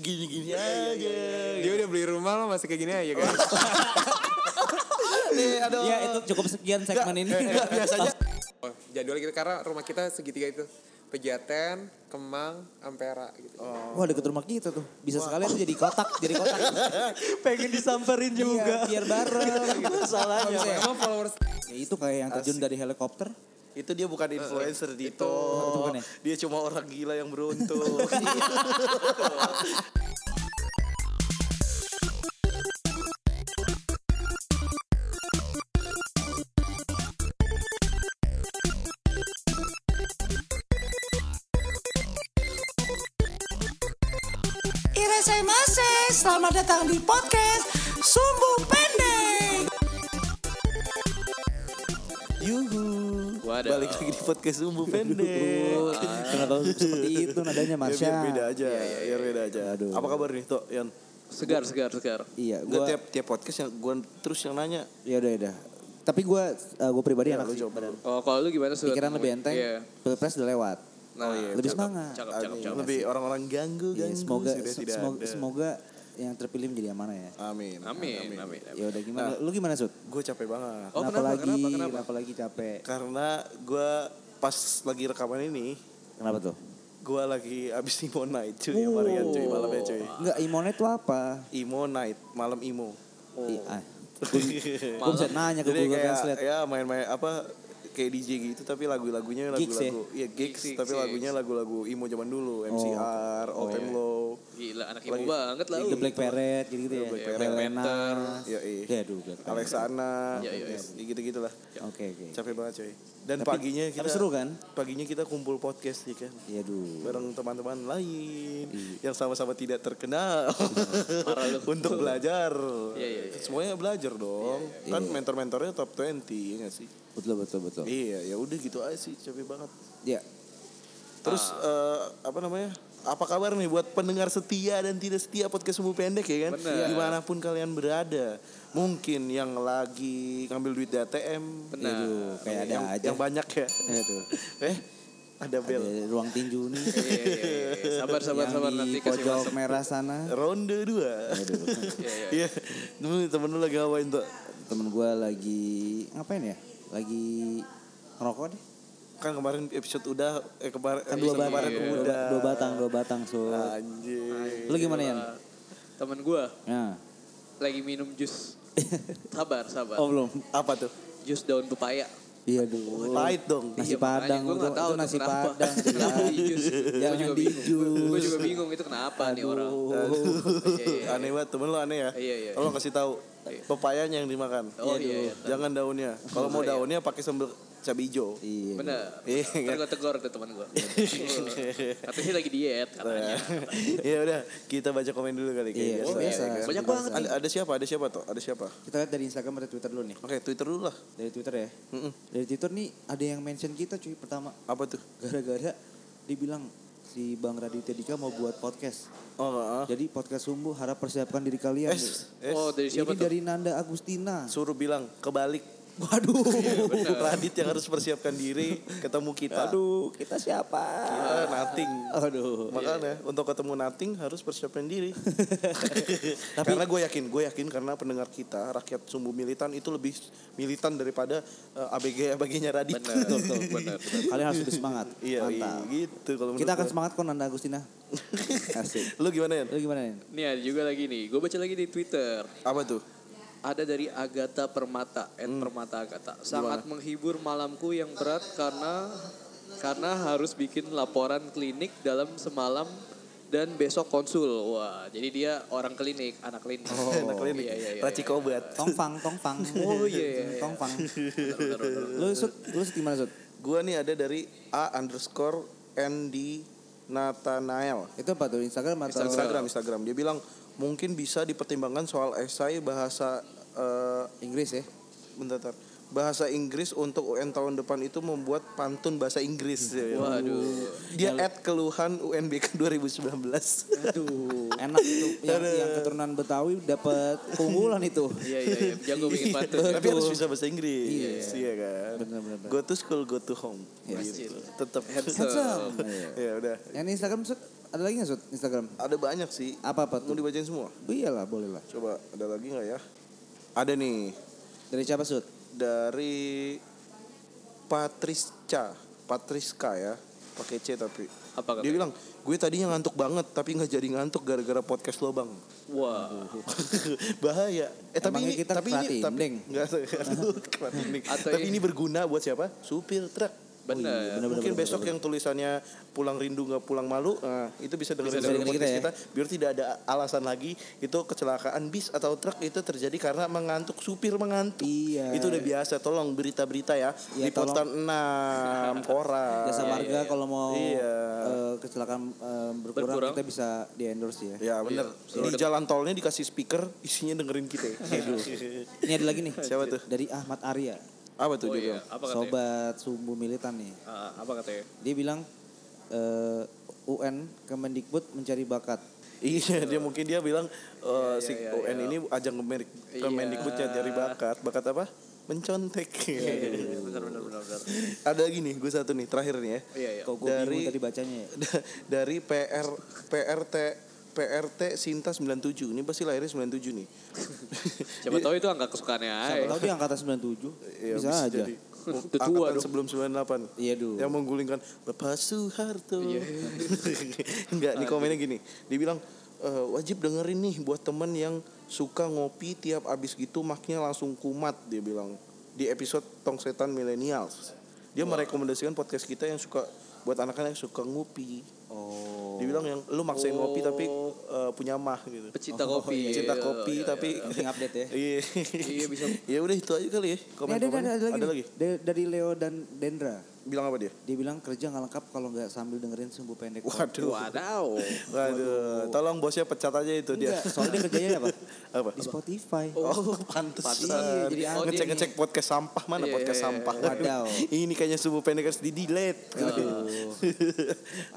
gini-gini aja. Dia udah beli rumah lo masih kayak gini aja kan. Nih, aduh. Ya itu cukup sekian segmen ini. Enggak, biasanya Oh, jadwal kita karena rumah kita segitiga itu. Pejaten, Kemang, Ampera gitu. Wah deket rumah kita tuh. Bisa sekalian tuh jadi kotak, jadi kotak. pengen disamperin juga. Iya, biar bareng. Masalahnya. Emang followers Ya itu kayak yang terjun dari helikopter. Itu dia bukan influencer Dito. Itu bukan ya? Dia cuma orang gila yang beruntung. Selamat datang di podcast Sumbu Pendek. Yuhu. Waduh. Balik lagi di podcast Sumbu Pendek. Kenapa seperti itu nadanya Ya, Marsha? biar beda aja, biar beda aja. Aduh. Apa kabar nih, Tok? Yan? Segar, segar, segar. Iya, Gua gua tiap tiap podcast yang gua terus yang nanya. ya udah udah. Tapi gua uh, gua pribadi Ya, anak sih. Oh, kalau lu gimana Sud? Pikiran lebih enteng. Iya. Pilpres udah lewat. Nah, iya, Lebih cakep, semangat. Cakep, cakep, cakep. Lebih orang-orang ganggu, Iya, ganggu semoga sudah se- tidak semoga, ada. semoga yang terpilih menjadi amanah ya. Amin. Amin, amin, amin. Ya udah gimana? Lu gimana Sud? Gue capek banget. Oh, kenapa, kenapa, lagi? kenapa, kenapa? Kenapa lagi capek? Karena gue pas lagi rekaman ini, Kenapa tuh? gue lagi abis imo night cuy, sama Rian cuy, malamnya cuy. Enggak, Imonet itu apa? Imo night, malam imo. Ih, ah. Gue bisa nanya ke Google Translate. ya main-main apa kayak DJ gitu tapi lagu-lagunya Gigs ya? lagu-lagu iya gigs, Gigs, tapi gigs. lagunya lagu-lagu imo zaman dulu MCR, Oh, Open iya. Low. Gila, anak ibu Lagi- banget lah. The Black Parrot gitu-gitu ya. Black Parrot. Helena. Ya, iya. Ya, aduh, Black Parrot. Alexana, Iya, iya, iya. ya gitu-gitu lah. Oke, oke. Capek banget coy. Dan Tapi- paginya kita tapi seru kan? Paginya kita kumpul podcast ya kan. Iya, duh. bareng teman-teman lain Iya. yang sama-sama tidak terkenal untuk belajar. Iya, iya, iya. Semuanya belajar dong. Kan mentor-mentornya top 20 ya gak sih? Betul, betul, betul. Iya, ya udah gitu aja sih, capek banget. Ya, Terus eh, apa namanya? Apa kabar nih buat pendengar setia dan tidak setia podcast Sumbu Pendek ya kan? Bener. Di mana pun kalian berada. Mungkin yang lagi ngambil duit DATM. Benar. Aduh, kayak ada yang, aja. yang banyak ya. Tuh. eh, ada bel. Ada ruang tinju nih. Iya, iya, iya. Sabar, sabar, yang sabar di nanti kasih pojok masuk. merah sana. Ronde 2. Iya, iya. Iya. Temen temen lu lagi ngapain tuh? Temen gue lagi ngapain ya? Lagi ngerokok deh. Kan kemarin episode udah eh kemarin Kan dua episode batang, kemarin dua, udah. dua batang, dua batang so. Anjir. Lu gimana Yan? Temen gua Ya. lagi minum jus. Sabar, sabar. Oh belum. Apa tuh? Jus daun pepaya. Iya duluh. Pahit dong. Nasi Iya, padang itu, nggak tahu nasi kenapa. padang. Kenapa? Gua Jangan juga di bingung. jus. Gue juga bingung itu kenapa nih orang. Aduh. Iya, iya, iya. Aneh banget temen lu aneh ya. Iya, iya. Tolong kasih tahu. Pepayanya yang dimakan. Oh iya, iya. Jangan daunnya. Kalau mau iya. daunnya pakai sambal cabai hijau. Iya. Bener. Iya, Ntar gue tegur tuh teman gue. Katanya sih lagi diet katanya. ya udah, kita baca komen dulu kali kayak Iya, biasa. biasa. ya kan? Banyak banget Ada, ada siapa? Ada siapa tuh? Ada siapa? Kita lihat dari Instagram atau Twitter dulu nih. Oke, Twitter dulu lah. Dari Twitter ya. Mm-mm. Dari Twitter nih ada yang mention kita cuy pertama. Apa tuh? Gara-gara dibilang si Bang Raditya Dika mau buat podcast. Oh, ah. Jadi podcast Sumbu harap persiapkan diri kalian. Es, es. Oh dari siapa Ini tuh? dari Nanda Agustina. Suruh bilang kebalik. Waduh. Radit yang harus persiapkan diri ketemu kita. Aduh, kita siapa? Kita nothing. Aduh. Makanya untuk ketemu nothing harus persiapkan diri. karena gue yakin, gue yakin karena pendengar kita rakyat sumbu militan itu lebih militan daripada eh, ABG ABG-nya Radit. Benar, betul, benar. Kalian harus lebih semangat. Iya, iya, gitu kalau Kita akan gue. semangat kok Nanda Agustina. Asik. Lu gimana ya? Lu gimana nih? Nih ada juga lagi nih. Gue baca lagi di Twitter. Apa tuh? Ada dari Agatha Permata, Ed Hmm. Permata Agatha. Sangat menghibur malamku yang berat karena karena harus bikin laporan klinik dalam semalam dan besok konsul. Wah, jadi dia orang klinik, anak klinik. Oh, Anak klinik. Iya, iya, iya. Racik obat. Tongfang, tongfang. Oh, iya, iya, iya. Tongfang. Lu sud, lu sud gimana sud? Gue nih ada dari A underscore Andy Nathanael. Itu apa tuh Instagram atau Instagram, Instagram. Dia bilang mungkin bisa dipertimbangkan soal esai bahasa eh, Inggris ya? bentar, bentar. bahasa Inggris untuk UN tahun depan itu membuat pantun bahasa Inggris. Waduh. Dia add keluhan UNBK 2019. Aduh, enak itu yang, yang keturunan Betawi dapat keunggulan itu. Iya, iya, iya. Jago bikin pantun. ya. Tapi harus bisa bahasa Inggris. Iya, kan. Bener, bener, bener. Go to school, go to home. Iya. Gitu. Tetap Handsome. Ya udah. Yang di Instagram ada lagi nggak Sud Instagram? Ada banyak sih. Apa apa Mau tuh? dibacain semua? Oh, iyalah boleh lah. Coba ada lagi nggak ya? Ada nih Dari siapa Sud? dari Patrisca, Patriska ya, pakai C tapi. Apa Dia bilang, gue tadinya ngantuk banget tapi nggak jadi ngantuk gara-gara podcast lo bang. Wah. Bahaya. Eh tapi ini kita tapi ini tapi. Atau Tapi ini berguna buat siapa? Supir truk. Bener. Mungkin besok yang tulisannya pulang rindu nggak pulang malu, nah, itu bisa dengerin dari podcast kita kita, biar tidak ada alasan lagi itu kecelakaan bis atau truk itu terjadi karena mengantuk supir mengantuk. Iya. Itu udah biasa. Tolong berita-berita ya, Iya, di Potan 6 koran. Jasa Marga kalau mau Iya. eh, kecelakaan eh, berkurang, Berkurang. kita bisa di endorse ya. Ya bener. Di jalan tolnya dikasih speaker, isinya dengerin kita. Ini ada lagi nih. Siapa tuh? Dari Ahmad Arya. Apa tuh Oh dia iya, apa katanya? Sobat sumbu militan nih. Ah, apa katanya? Dia bilang eh, UN Kemendikbud mencari bakat. Iya, dia mungkin dia bilang eh, Iya, si iya, UN iya. ini ajang Kemendik Iya. Kemendikbud nyari bakat. Bakat apa? Mencontek. Benar benar benar benar. Ada lagi nih, gue satu nih terakhir nih ya. Iya iya. Kok gue bingung Dari- tadi bacanya ya? Dari PR PRT PRT Sinta 97. Ini pasti lahirnya 97 nih. Siapa tahu itu angka kesukaannya Siapa tahu dia angkatan 97. Ya, bisa aja. jadi. Udah tua dong. sebelum 98. Iya, duh. Yang menggulingkan Bapak Soeharto. Iya. Enggak, nih komennya gini. Dia bilang "Eh, wajib dengerin nih buat temen yang suka ngopi tiap abis gitu maknya langsung kumat dia bilang di episode Tong Setan Millennials. Dia merekomendasikan podcast kita yang suka buat anak-anak yang suka ngopi. Oh. Dia bilang yang lu maksain ngopi tapi eh, punya mah gitu. Pecinta Oh, kopi. Cinta Iya, kopi iya, tapi iya. Penting update ya. Iya. Iya, bisa. ya udah itu aja kali ya. Ini Komen ada, ada, ada, lagi. Ada lagi. Da- Dari Leo dan Dendra. Bilang apa dia? Dia bilang kerja nggak lengkap kalau nggak sambil dengerin sumbu pendek. Waduh. Wadaw. Waduh. Tolong bosnya pecat aja itu dia. Enggak, soalnya dia kerjanya apa? Apa? Di Spotify. Oh, pantesan. Iya, jadi Oh, dia ngecek-ngecek podcast sampah mana Iya, podcast iya, iya. sampah. Wadaw. Ini kayaknya subuh pendek harus di delete.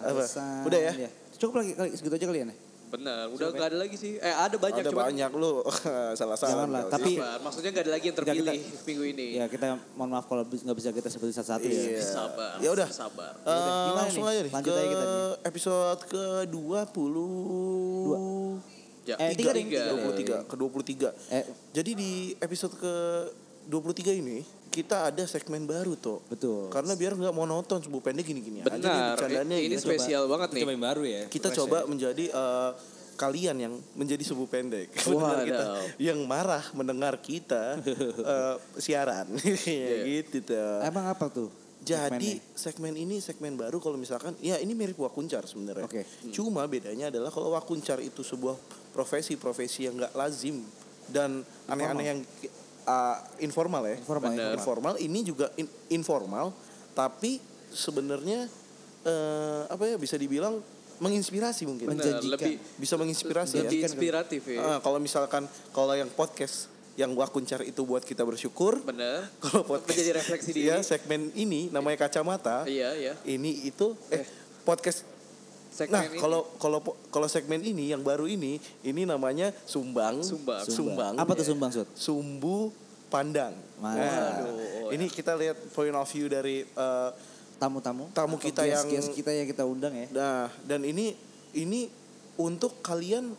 Apa? Alasan, Udah ya? Cukup lagi kali segitu aja kali ya nih. Benar, udah nggak ada lagi sih. Eh ada banyak Ada cuman banyak lu. salah salah. Janganlah, tapi- Sabar, maksudnya nggak ada lagi yang Kita- kita- terpilih minggu ini. Ya kita mohon maaf kalau nggak bisa kita sebutin satu-satu Iya. ya. Sabar. Ya udah. Sabar. Gimana langsung nih? aja nih Lanjut ke aja kita nih. episode ke 20 Ya, Eh, tiga ding, tiga. 23 ke 23. Eh, Jadi di episode ke 23 ini kita ada segmen baru tuh. betul. Karena biar nggak monoton sebuah pendek gini-gini aja nih Benar. bercandanya Ini gitu. spesial banget nih. yang baru ya. Kita coba menjadi eh, kalian yang menjadi subuh pendek. Mendengar kita Wadaw. yang marah mendengar kita eh, siaran. gitu tuh. Emang apa tuh? Jadi segmennya? segmen ini segmen baru kalau misalkan ya ini mirip wakuncar sebenarnya. Oke. Cuma bedanya adalah kalau wakuncar itu sebuah profesi-profesi yang nggak lazim dan aneh-aneh yang uh, informal ya. Informal, Bener. Informal ini juga in- informal tapi sebenarnya eh, apa ya bisa dibilang menginspirasi mungkin. Benar, lebih Bisa menginspirasi ya. lebih inspiratif ya. Ah, kalau misalkan kalau yang podcast yang wakuncar itu buat kita bersyukur. Bener. Kalau podcast Menjadi refleksi diri. ya segmen ini namanya kacamata. Iya, iya. Ini itu eh podcast Segmen nah, ini. kalau kalau kalau segmen ini yang baru ini ini namanya sumbang Sumbang. sumbang, Apa tuh sumbang sud? sumbu pandang. Nah, Waduh, ini kita lihat point of view dari eh, Tamu-tamu. Tamu Atau kita yang- guest-guest kita yang kita undang ya. nah dan ini ini untuk kalian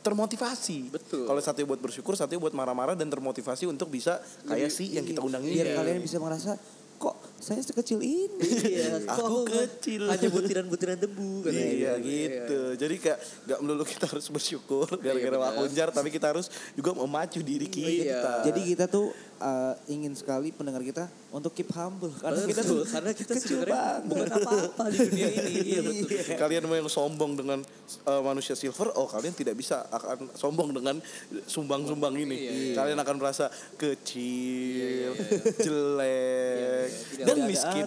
termotivasi. Betul. Kalau satu buat bersyukur, satu buat marah-marah dan termotivasi untuk bisa kayak si yang kita undang ini. Biar kalian bisa merasa kok saya sekecil ini. Iya, Aku kecil. Hanya butiran-butiran debu katanya. Iya gitu. Jadi kayak gak melulu kita harus bersyukur gara-gara Iya, wakunjar, tapi kita harus juga memacu diri kita. Jadi kita tuh uh, ingin sekali pendengar kita untuk keep humble karena kita Betul, tuh karena kita kecil sebenarnya banget. bukan apa-apa di dunia ini. Iya betul. kalian mau yang sombong dengan uh, manusia silver, oh kalian tidak bisa akan sombong dengan sumbang-sumbang ini. Iya, Kalian akan merasa kecil, jelek, Tidak dan ada miskin.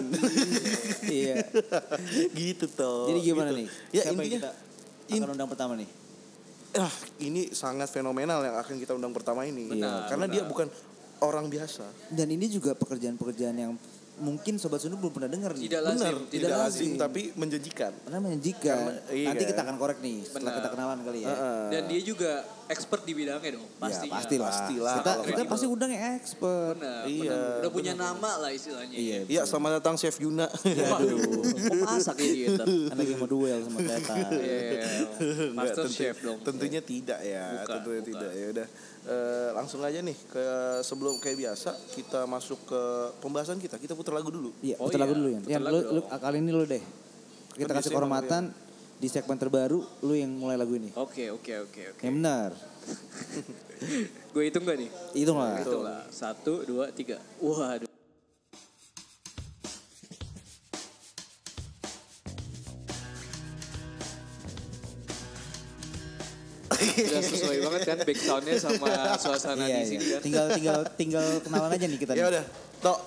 Iya. gitu toh. Jadi gimana gitu. nih? Ya Siapa yang intinya kita in- akan undang pertama nih? ah ini sangat fenomenal yang akan kita undang pertama ini. Benar, Karena dia benar. bukan orang biasa. Dan ini juga pekerjaan-pekerjaan yang mungkin sobat sunu belum pernah dengar nih. Tidak lazim. Benar, Tidak tidak lazim lazim. tapi menjanjikan. Karena menjanjikan. Karena- iya Nanti kan? kita akan korek nih setelah Benar. kita kenalan kali ya. Heeh. Dan dia juga expert di bidangnya dong, Ya, pastinya. pastilah. Pastilah, Kita, kita gitu. pasti undang yang expert. Benar, Iya, benar. Udah punya nama lah istilahnya. Iya. Iya, selamat datang Chef Yuna. Waduh, mau masak ya dia ntar. Kan lagi mau duel sama Teta. Iya, iya, iya. Master tentu- Chef dong. Tentunya tidak ya, Bukan, tentunya bukan. tidak. Ya udah Eh, langsung aja nih ke sebelum kayak biasa kita masuk ke pembahasan kita. Kita putar lagu dulu. Iya, Oh putar lagu iya, dulu ya. putar Yan, lagu lu, lu, kali ini lu deh. Kita Kan kasih biasanya kehormatan di segmen terbaru lu yang mulai lagu ini. Oke, oke, oke, oke. Yang benar. Gue hitung gak nih? Lah. Hitung lah. Satu, dua, tiga. Waduh. Udah sesuai banget kan back soundnya sama suasana Iya, di sini iya. kan. Tinggal tinggal tinggal kenalan aja nih kita. Ya nih. udah, tok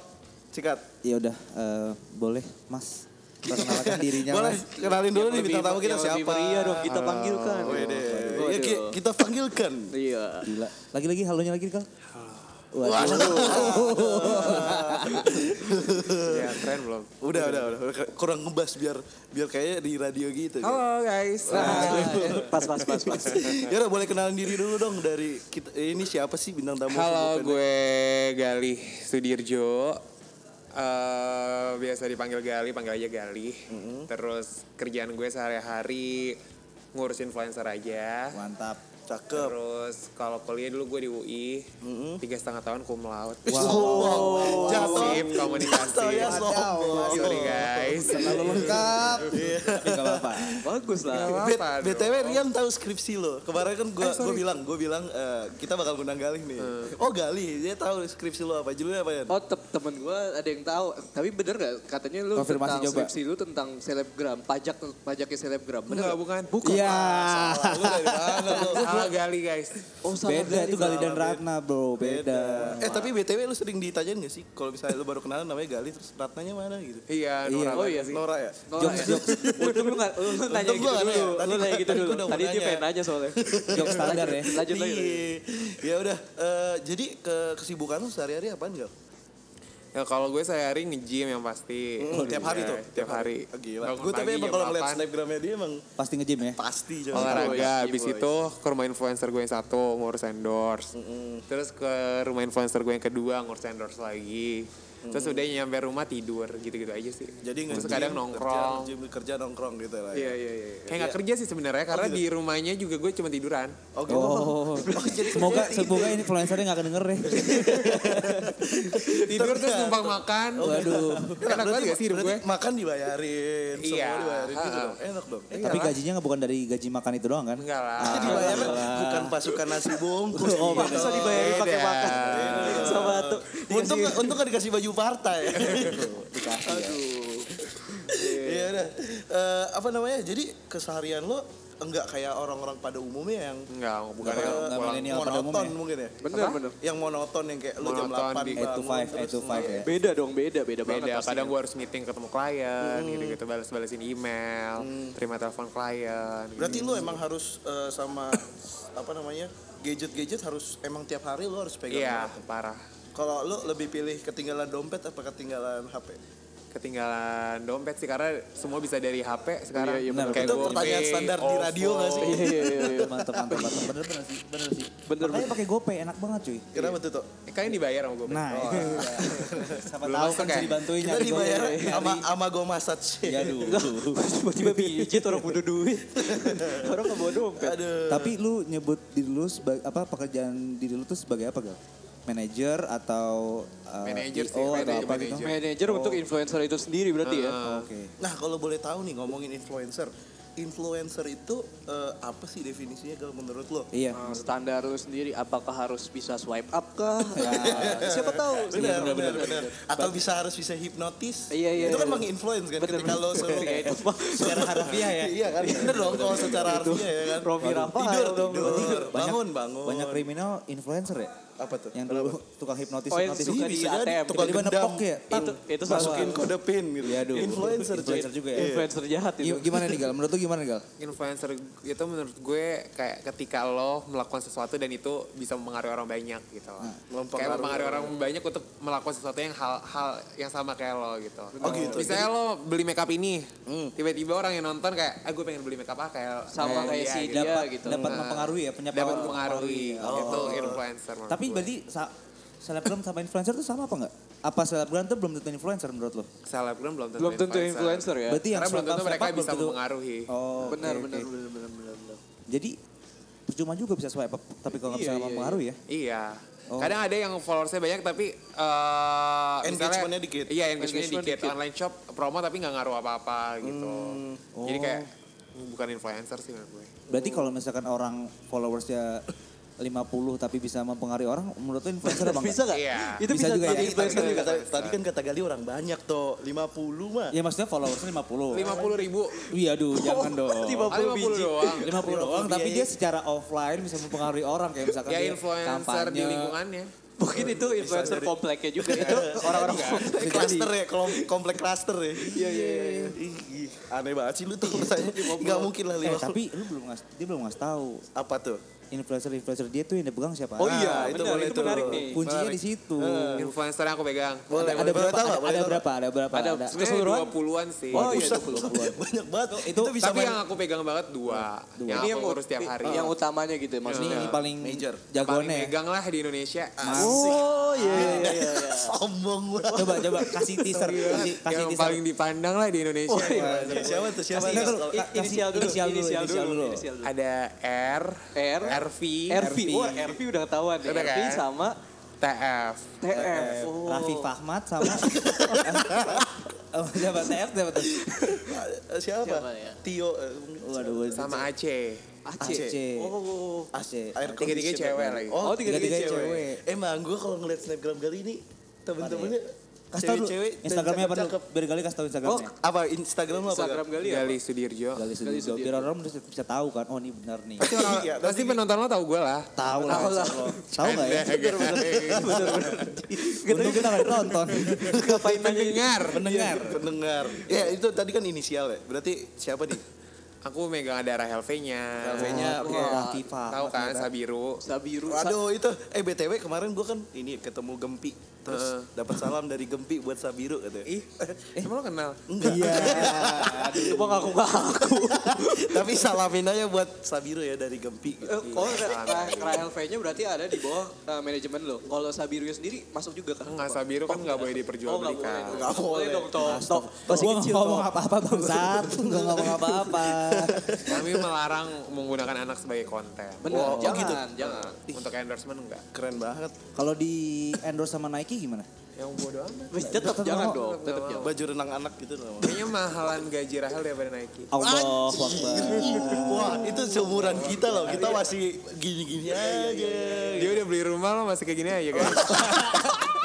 sikat. Ya udah, eh, boleh Mas. Perkenalkan dirinya Boleh Mas. kenalin dulu nih Yang bintang tamu kita yang siapa? meriah dong kita panggilkan. Wede. Waduh. Ya, ki- kita panggilkan. Iya. Gila. Lagi-lagi halonya lagi kal. Ya, keren belum? Udah, udah, udah, udah. Kurang ngebas biar biar kayak di radio gitu. kan. Halo guys. Pas, pas, pas, pas. Ya udah boleh kenalin diri dulu dong dari kita. eh, Ini siapa sih bintang tamu? Halo, gue Galih Sudirjo. Eh, biasa dipanggil Gali, panggil aja Gali. Terus kerjaan gue sehari-hari ngurus influencer aja. Mantap. Cakep. Terus kalau kuliah dulu gue di UI, tiga setengah tahun cum laude. Wow. Jatuh. Sip, komunikasi. Jatuh ya sombong. Sorry guys. Selalu lengkap. Tapi gak apa-apa. Bagus lah. BTW Rian tahu skripsi lo. Kemarin kan gua gua bilang, gua bilang eh, kita bakal ngundang Galih nih. Oh, Galih, dia tahu skripsi lo apa? Judulnya apa ya? Oh te- temen gue ada yang tahu tapi bener gak katanya lu Konfirmasi tentang skripsi lu tentang selebgram pajak pajaknya selebgram bener Enggak, gak? bukan. bukan Iya. Lu dari mana lo? Salah Gali guys. oh salah Beda itu Gali dan Ratna bro, beda. Eh tapi BTW lu sering ditanyain gak sih kalau misalnya lu baru kenalan namanya Galih terus Ratnanya mana gitu? Iya, Iya. Nora Oh banget iya sih. Nora ya? Nora ya? Untung lu gak, lu nanya gitu dulu. lu nanya gitu tadi dulu. Tadi dia pengen nanya soalnya. Jok standar ya. Lanjut lagi. Iya. Ya udah, eh, jadi ke kesibukan lu sehari-hari apaan Gal? Ya kalau gue sehari nge-gym yang pasti. Oh, tiap hari Ya, tuh? Tiap hari. Oh, Gila. Gue tapi emang kalau ngeliat 8, snapgramnya dia emang Pasti nge-gym ya. pasti coy. olahraga habis itu ke rumah influencer gue yang satu ngurus endorse terus ke rumah influencer gue yang kedua ngurus endorse lagi terus udah nyampe rumah tidur gitu-gitu aja sih Jadi terus kadang kerja, nongkrong nge-gym, kerja nongkrong gitu lah. iya Ya. iya iya kayak nggak kerja sih sebenarnya karena di rumahnya juga gue cuma tiduran Oh, gitu. Oh, jadi semoga kerja semoga ini influencernya gak kedenger ya. tidur terus numpang makan Waduh. enak banget gak sih hidup gue makan dibayarin, semua Iya. dibayarin gitu dong. Enak dong. Iya Tapi gajinya nggak bukan dari gaji makan itu doang kan? enggak lah Jadi dibayarnya bukan pasukan nasi bungkus. Oh, gitu. Masa dibayarin pakai makan sama tuh. Untung untung kan dikasih baju partai. Dikasih ya. Iya udah. Eh, apa namanya? Jadi keseharian lo enggak kayak orang-orang pada umumnya yang enggak bukan yang milenial pada monoton mungkin ya. Bener Apa? bener. Yang monoton yang kayak lu jam Monoton 8 di- 8 to 5, 8 to 5 ya. Beda dong beda beda banget. beda pastinya. kadang gue harus meeting ketemu klien gitu-gitu balas-balasin email terima telepon klien gitu. Berarti lu emang harus eh, sama apa namanya? gadget-gadget harus emang tiap hari lu harus pegang. iya banget. parah Kalau lu lebih pilih ketinggalan dompet apa ketinggalan HP? ketinggalan dompet sih karena semua bisa dari HP sekarang Iya, iya, benar. Kayak Itu pertanyaan standar di radio nggak sih? Iya iya iya. iya. Mantap, mantap, mantap. Bener, bener sih. Bener sih. Bener, Makanya pakai GoPay enak banget cuy. Kenapa tuh, Tok? Eh, kalian dibayar sama GoPay Nah, Oh, siapa Belum tahu kan ya? bisa dibantuin Kita dibayar sama sama Go Massage. Ya aduh. Tiba-tiba pijit orang butuh duit. orang nggak bawa dompet. Aduh. Tapi lu nyebut diri lu sebagai apa pekerjaan diri lu tuh sebagai apa gal? Manager atau uh, Manager sih, atau manager, apa gitu? manager. Manager untuk influencer itu sendiri berarti ya. Oke. Nah, kalau boleh tahu nih ngomongin influencer. Influencer itu eh, apa sih definisinya kalau menurut lo? Iya. Nah, standar lu sendiri apakah harus bisa swipe up kah? Ya, siapa tahu. Benar, benar, benar. Atau bisa harus bisa hipnotis. Iya, iya, Itu kan iya. menginfluence kan Bener, ketika lo suruh Iya, itu mah. Secara harfiah ya. Iya kan, bener dong kalau secara harfiah ya kan. Romi Waduh, Rafael tidur, dong. tidur, Banyak- bangun, bangun. Banyak kriminal influencer ya? Apa tuh? Yang dulu tukang hipnotis Oh, hipnotis. suka Iya, di. ATM. Tukang Tiba-tiba gendam. nepok ya? Itu itu. Masukin kode pin gitu. Iya, aduh. Influencer. Influencer juga ya? Iya. influencer jahat itu. Gi- Gimana nih gal? Menurut lu gimana gal? Influencer itu menurut gue kayak ketika lo melakukan sesuatu dan itu bisa mempengaruhi orang banyak gitu loh. kayak mempengaruhi orang banyak untuk melakukan sesuatu yang hal-hal yang sama kayak lo gitu. Oh, gitu. Misalnya lo beli makeup ini, tiba-tiba orang yang nonton kayak, ah gue pengen beli makeup ah kayak Sama kayak si dia Dapat gitu. dapat Nah. mempengaruhi ya, punya dapat mempengaruhi. Oh. Itu influencer menurut Tapi. Berarti sa- selebgram sama influencer tuh sama apa enggak? Apa selebgram tuh belum tentu influencer menurut lo? selebgram belum tentu Belum tentu influencer ya. Berarti yang Karena belum tentu mereka bisa tentu- mempengaruhi. Oh, Benar, oke, benar, oke. benar, benar, benar, benar. Jadi percuma juga bisa swipe up, tapi kalau nggak Iya, bisa iya, mempengaruhi ya. Iya. Oh. Kadang ada yang followersnya banyak tapi eh misalnya- Engagementnya dikit. Iya, engagementnya Engagement dikit. dikit. Online shop promo tapi nggak ngaruh apa-apa gitu. Jadi Oh. kayak bukan influencer sih menurut gue. Berarti kalau misalkan orang followersnya 50 tapi bisa mempengaruhi orang, menurut lo influencer apa enggak? Bisa gak? Iya. Itu Bisa bisa, juga ya. Tadi, influencer kan juga. kata, tadi kan kata Gali orang banyak toh 50 mah. Ya maksudnya followersnya 50. 50 ribu. Iya aduh, jangan dong. 50 Ah, 50 biji. doang. 50 doang, tapi iya, dia iya. secara offline bisa mempengaruhi orang kayak misalkan Ya dia influencer di kampanye. lingkungannya. Mungkin itu influencer kompleknya juga. itu orang-orang Cluster ya, kolom- komplek cluster ya. Iya iya iya. Aneh banget sih lu tuh rasanya. Enggak mungkin lah Eh 50. tapi lu belum ngas, dia belum ngasih tahu apa tuh? Influencer-influencer dia tuh yang dipegang siapa? Oh Ah, iya, itu benar, boleh itu tuh. menarik nih. kuncinya Menarik. di situ. Influencer yang aku pegang. Boleh, ada boleh berapa? tahu? Ada, Boleh ada berapa? Ada berapa? Ada Ada. Sebenarnya Keseluruhan? 20-an sih. Oh iya, Buset, 20-an. Banyak banget. Itu bisa Tapi main- yang aku pegang banget dua. Yang Ini aku yang urus tiap hari. Yang utamanya gitu ya Ini, maksudnya. ini paling Major. paling jagoannya. ya. megang lah di Indonesia. Oh iya iya iya. iya. sombong banget. Coba coba kasih teaser, kasih yang teaser. paling dipandang lah di Indonesia. Siapa tuh? Siapa? Tuh? Inisial dulu, inisial dulu. Ada R, R, RV, RV. Wah, RV udah ketahuan nih. Udah RV kan? sama TF. TF. Oh. Raffi Fahmat sama Oh, siapa TF siapa tuh? Eh, Siapa? Siapa ya? Tio. eh, Waduh, Sama Aceh. Aceh. Aceh. Oh. Aceh. Tiga-tiga cewek lagi. Oh, Oh, tiga-tiga tiga-tiga cewek. cewek. Emang gue kalau ngeliat snapgram kali ini temen-temennya Kasih tau dan Instagramnya apa dulu? Biar kali kasih tau Oh, Instagramnya. Apa Instagram lo apa? Instagram Gal? kali ya. Gali Sudirjo. Gali Sudirjo. Biar orang bisa, bisa tahu kan, oh ini benar nih. Pasti, orang, Iya, pasti penonton lo tau gue lah. Tahu lah. Tahu lah. Tahu nggak ya? Bener-bener. Untung kita nggak nonton. Ngapain Pendengar. Pendengar. Pendengar. Ya itu tadi kan inisial ya. Berarti siapa nih? Aku megang ada Rahel V-nya. V-nya, oke. Raffi Fahmat. Tahu kan Sabiru. Sabiru. Waduh itu eh BTW kemarin gue kan ini ketemu Gempi terus dapat salam dari Gempi buat Sabiru katanya. Ih, emang lo kenal? Iya. Cuma ngaku-ngaku. Tapi salamin aja buat Sabiru ya dari Gempi. gitu. Eh, Oh, Rahel V-nya berarti ada di bawah eh, manajemen lo. Kalau Sabiru sendiri masuk juga kan? Enggak, Sabiru kan nggak boleh Oh, nggak boleh. diperjualbelikan. Nggak boleh. dong, toh. Masih Gue nggak kecil. ngomong apa-apa bangsat. Gue ngomong apa-apa. Kami melarang menggunakan anak sebagai konten. Bener, Oh, jangan, gitu. jangan. Untuk endorsement enggak. Keren banget. Kalau di endorse sama Nike gimana? Yang bodo amat. Wih, tetap jangan dong, tetap jangan. Baju renang anak gitu loh. Kayaknya mahalan gaji Rahel daripada Nike. Allah Akbar. Wah itu seumuran kita loh. Kita masih gini-gini aja. Dia udah beli rumah lo masih kayak gini aja kan.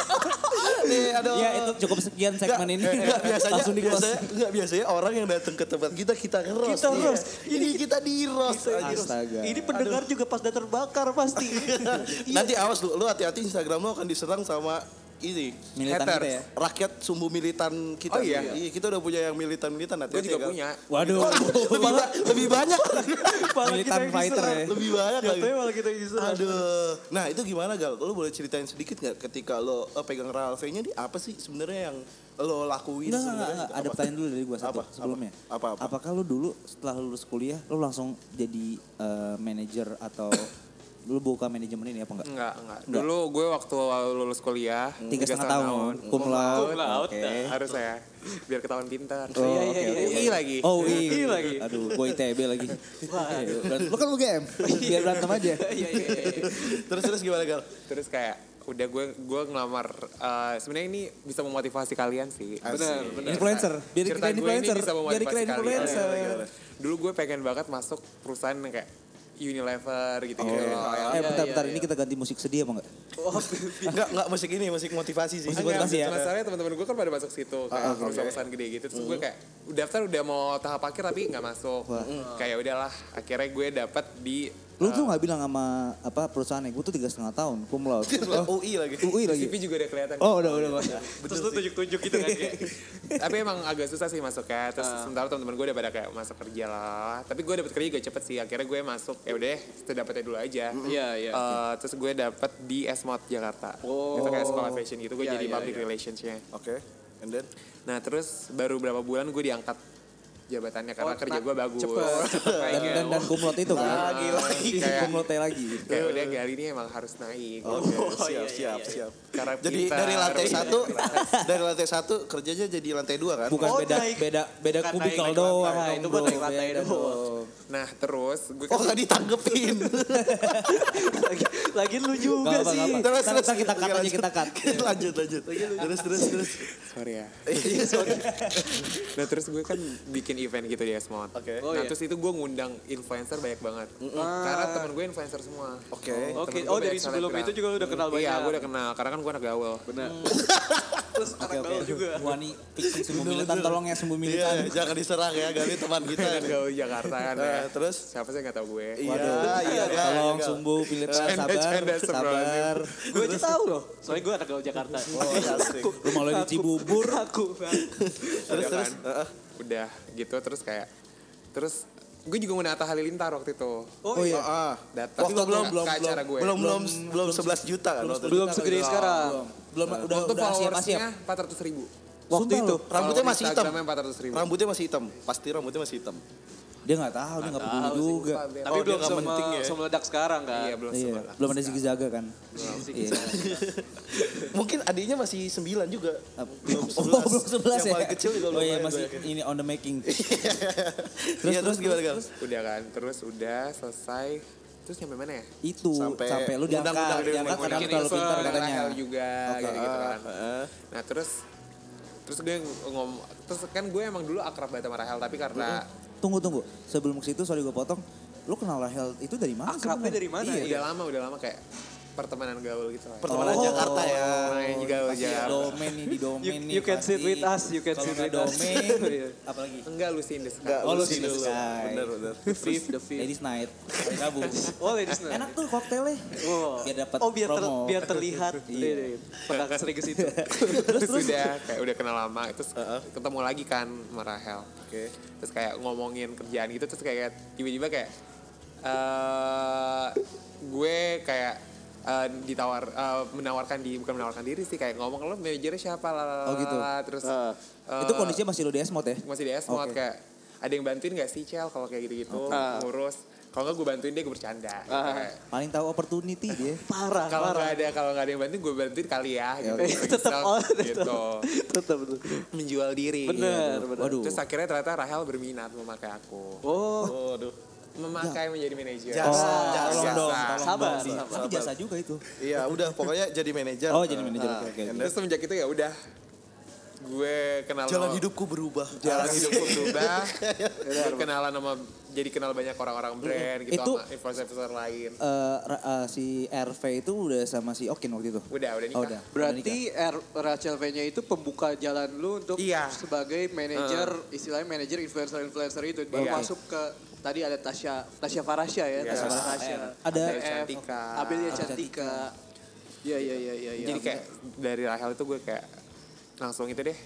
Nih, aduh. Ya itu cukup sekian segmen ini. Enggak, biasanya, Langsung di biasanya, enggak, biasanya orang yang datang ke tempat kita, kita ngeros. Kita Iya. roast. Ini kita di roast. anjir. Astaga. Ini pendengar juga pas udah terbakar pasti. Nanti awas lu, lu hati-hati Instagram lu akan diserang sama ini. Militan kita ya. Rakyat sumbu militan kita. Oh, iya? Iya, kita udah punya yang militan-militan. Gue hati-hati juga Gal. punya. Waduh. lebih, ba- lebih banyak. Militan fighter ya. lebih banyak lagi. Malah kita diserang. Aduh. Nah itu gimana Gal? Lu boleh ceritain sedikit nggak ketika lo eh, pegang Real V-nya di apa sih sebenarnya yang lo lakuin? Enggak, sebenarnya gitu? Ada Apa? pertanyaan dulu dari gua satu Apa? sebelumnya. Apa? Apa? Apakah lu dulu setelah lulus kuliah lu langsung jadi eh, manajer atau lu buka manajemen ini apa enggak? Enggak, enggak. Enggak. Dulu gue waktu lulus kuliah. Tiga setengah tahun. Cum laude. Cum laude, Oke. Harus saya. Biar ketahuan pintar. Oh, Iya, oke, iya, oke. iya. UI lagi. Oh, UI. UI lagi. Aduh, gue ITB lagi. Lu kan UGM. Biar berantem aja. Iya, iya, iya. Terus terus gimana Gal? Terus kayak udah gue gue ngelamar eh, sebenarnya ini bisa memotivasi kalian sih. Benar, benar. Influencer. Biar ini influencer. Biar memotivasi keren kalian. influencer. Dulu gue pengen banget masuk perusahaan yang kayak Unilever gitu gitu. Eh, bentar, bentar. Ini kita ganti musik sedih apa enggak? Oh, Enggak, enggak musik ini, musik motivasi sih. Musik Enggak, motivasi ya? Masalahnya teman-teman gue kan pada masuk situ kayak perusahaan-perusahaan gede gitu. Terus gue kayak daftar udah mau tahap akhir tapi nggak masuk. Kayak udahlah, akhirnya gue dapat di Lu tuh nggak bilang sama apa perusahaannya, gue tuh tiga setengah tahun, cum laude. Oh, UI lagi. UI lagi. CV juga udah kelihatan. Oh udah udah udah. Terus lu tunjuk-tunjuk gitu kan kayak. Tapi emang agak susah sih masuknya. Terus sementara teman-teman gue udah pada kayak masuk kerja lah. Tapi gue dapet kerja juga cepet sih. Akhirnya gue masuk. Ya udah, itu dapetnya dulu aja. Iya, iya. Eh, terus gue dapet di Esmod Jakarta. Oh. Itu kayak sekolah fashion gitu. Gue Iya, jadi iya, public iya. relationsnya. Oke. And then Nah terus baru berapa bulan gue diangkat jabatannya karena Oh, kerja gue bagus. cepet, cepet Dan dan dan laude itu kan. Lagi, lagi. Kayak- laude lagi. Kayak udah kali ini emang harus naik. Oke, Oh, siap, iya, iya, siap, iya. siap. Karena Jadi pintar, dari lantai satu, dari lantai satu kerjanya jadi lantai dua kan? Bukan Oh, beda naik. beda beda naik, naik doang. itu bro. lantai Beda doang. Nah terus gue Oh nggak ditanggepin. lagi, lagi lu juga Gak apa sih. gak apa. Terus, terus. ntar kita cut Oke, aja lanjut. kita cut. lanjut, lanjut. Terus, terus, terus. sorry ya. Iya, sorry. Nah terus gue kan bikin event gitu di Esmod. Oke. Oh, nah iya. terus itu gue ngundang influencer banyak banget. Karena temen gue influencer semua. Oke. Oke, Temen gue oh dari sebelum itu juga lu udah kenal banyak. Iya gue udah kenal. Karena kan gue anak gaul. Benar. Terus Oke anak oke. gaul juga. Wah nih sembuh militan tolong ya sembuh Iya, militan. jangan diserang ya, Gali teman kita. Anak gaul Jakarta kan ya. Nah, terus? Siapa sih yang gak tau gue. Iya, Waduh. iya, Tolong iya, Gal. sumbu Canda, sabar canda, sabar. Gue aja tahu loh. Soalnya gue anak gaul Jakarta. Oh, asik. Rumah lo di Cibubur. Aku. Terus, Udah terus. kan? Heeh. Udah gitu terus kayak. Terus gue juga ngundang Atta Halilintar waktu itu. Oh iya. Ah, Datang Waktu belum ke- belum ke acara gue. belum belum belum 11 juta kan waktu itu. Belum segede sekarang. Belum udah Waktu udah siap siap. followersnya 400 ribu. Waktu Sumpah itu. Rambutnya masih hitam. Instagramnya 400 ribu. Rambutnya masih hitam. Pasti rambutnya masih hitam. Dia nggak tahu, dia nggak peduli juga. Tapi Oh, belum sama penting ya. semeledak sekarang kan. Iya belum Iya, sebelah. belum ada zigzaga kan. Iya. Mungkin adiknya masih 9 juga. Belum Oh, belum sebelas Yang ya. paling kecil juga Oh iya masih ini on the making. Iya, terus gimana, Gal? Udah kan, terus udah selesai. Terus nyampe mana ya? Itu Sampai sampai, lu diangkat, diangkat karena lu terlalu pintar katanya. Juga gitu-gitu kan. Heeh. Nah terus terus gue ngomong terus kan gue emang dulu akrab banget sama Rahel tapi karena Tunggu tunggu, sebelum ke situ sorry gue potong. Lu kenal Rahel itu dari mana? Akrabnya dari mana? Iya. udah lama udah lama kayak pertemanan gaul gitu lah. Pertemanan Oh. Jakarta ya. Main gaul Pasti Jakarta. domain nih di domain You- nih. you can sit with us, you can Kalau sit nggak with us. domain, Iya. apalagi? Enggak lu sih in the sky. Enggak, Oh, lu sih dulu. Sky. Bener, bener. Fifth, the fifth. Ladies night, hari Rabu. Oh, ladies night. Enak tuh koktelnya. Oh, Biar dapat oh biar, ter, promo. biar terlihat. Iya. Iya. Pernah sering ke situ. terus, udah kayak udah kenal lama terus ketemu lagi kan sama Rahel. Oke. Terus kayak ngomongin kerjaan gitu terus kayak tiba-tiba kayak eh gue kayak eh, ditawar eh, menawarkan di bukan menawarkan diri sih kayak ngomong lo manajernya siapa lah Oh, gitu. terus Ah. eh, Itu kondisinya masih lo di Esmod ya? masih di Esmod Oke. kayak ada yang bantuin gak sih Cel kalau kayak gitu-gitu Ah. ngurus kalau nggak gue bantuin dia gue bercanda Ah. Kayak, Paling tahu opportunity dia. Parah, kalau nggak ada kalau nggak ada yang bantuin gue bantuin kali ya gitu, oke. Tetep, Iseng, oh, gitu. Tetap menjual diri Bener, gitu. bener. Waduh. terus akhirnya ternyata Rahel berminat memakai aku Oh, Waduh. Memakai menjadi manajer Jasa, Oh, jasa. tolong dong, Jasa. tolong Sabar, dong. sabar. Tapi jasa juga itu. Iya, udah pokoknya jadi manajer. Oh, jadi manajer, Nah, and then terus semenjak itu ya udah gue kenal Jalan sama- hidupku berubah. jalan hidupku berubah kenalan sama jadi kenal banyak orang-orang brand gitu Itu- sama influencer lain Eh, Ra- eh, si RV itu udah sama si Okin waktu itu. udah udah nikah Oh, udah. berarti R Rachel V-nya itu pembuka jalan lu untuk Iya. sebagai manajer, istilahnya manajer influencer-influencer itu. Baru Iya. masuk ke tadi ada Tasya Tasya Farasya ya, Iya. Tasya Farasya. Ada Cantika. Abelia Cantika. Iya iya iya iya. jadi kayak dari Rahel itu gue kayak langsung itu deh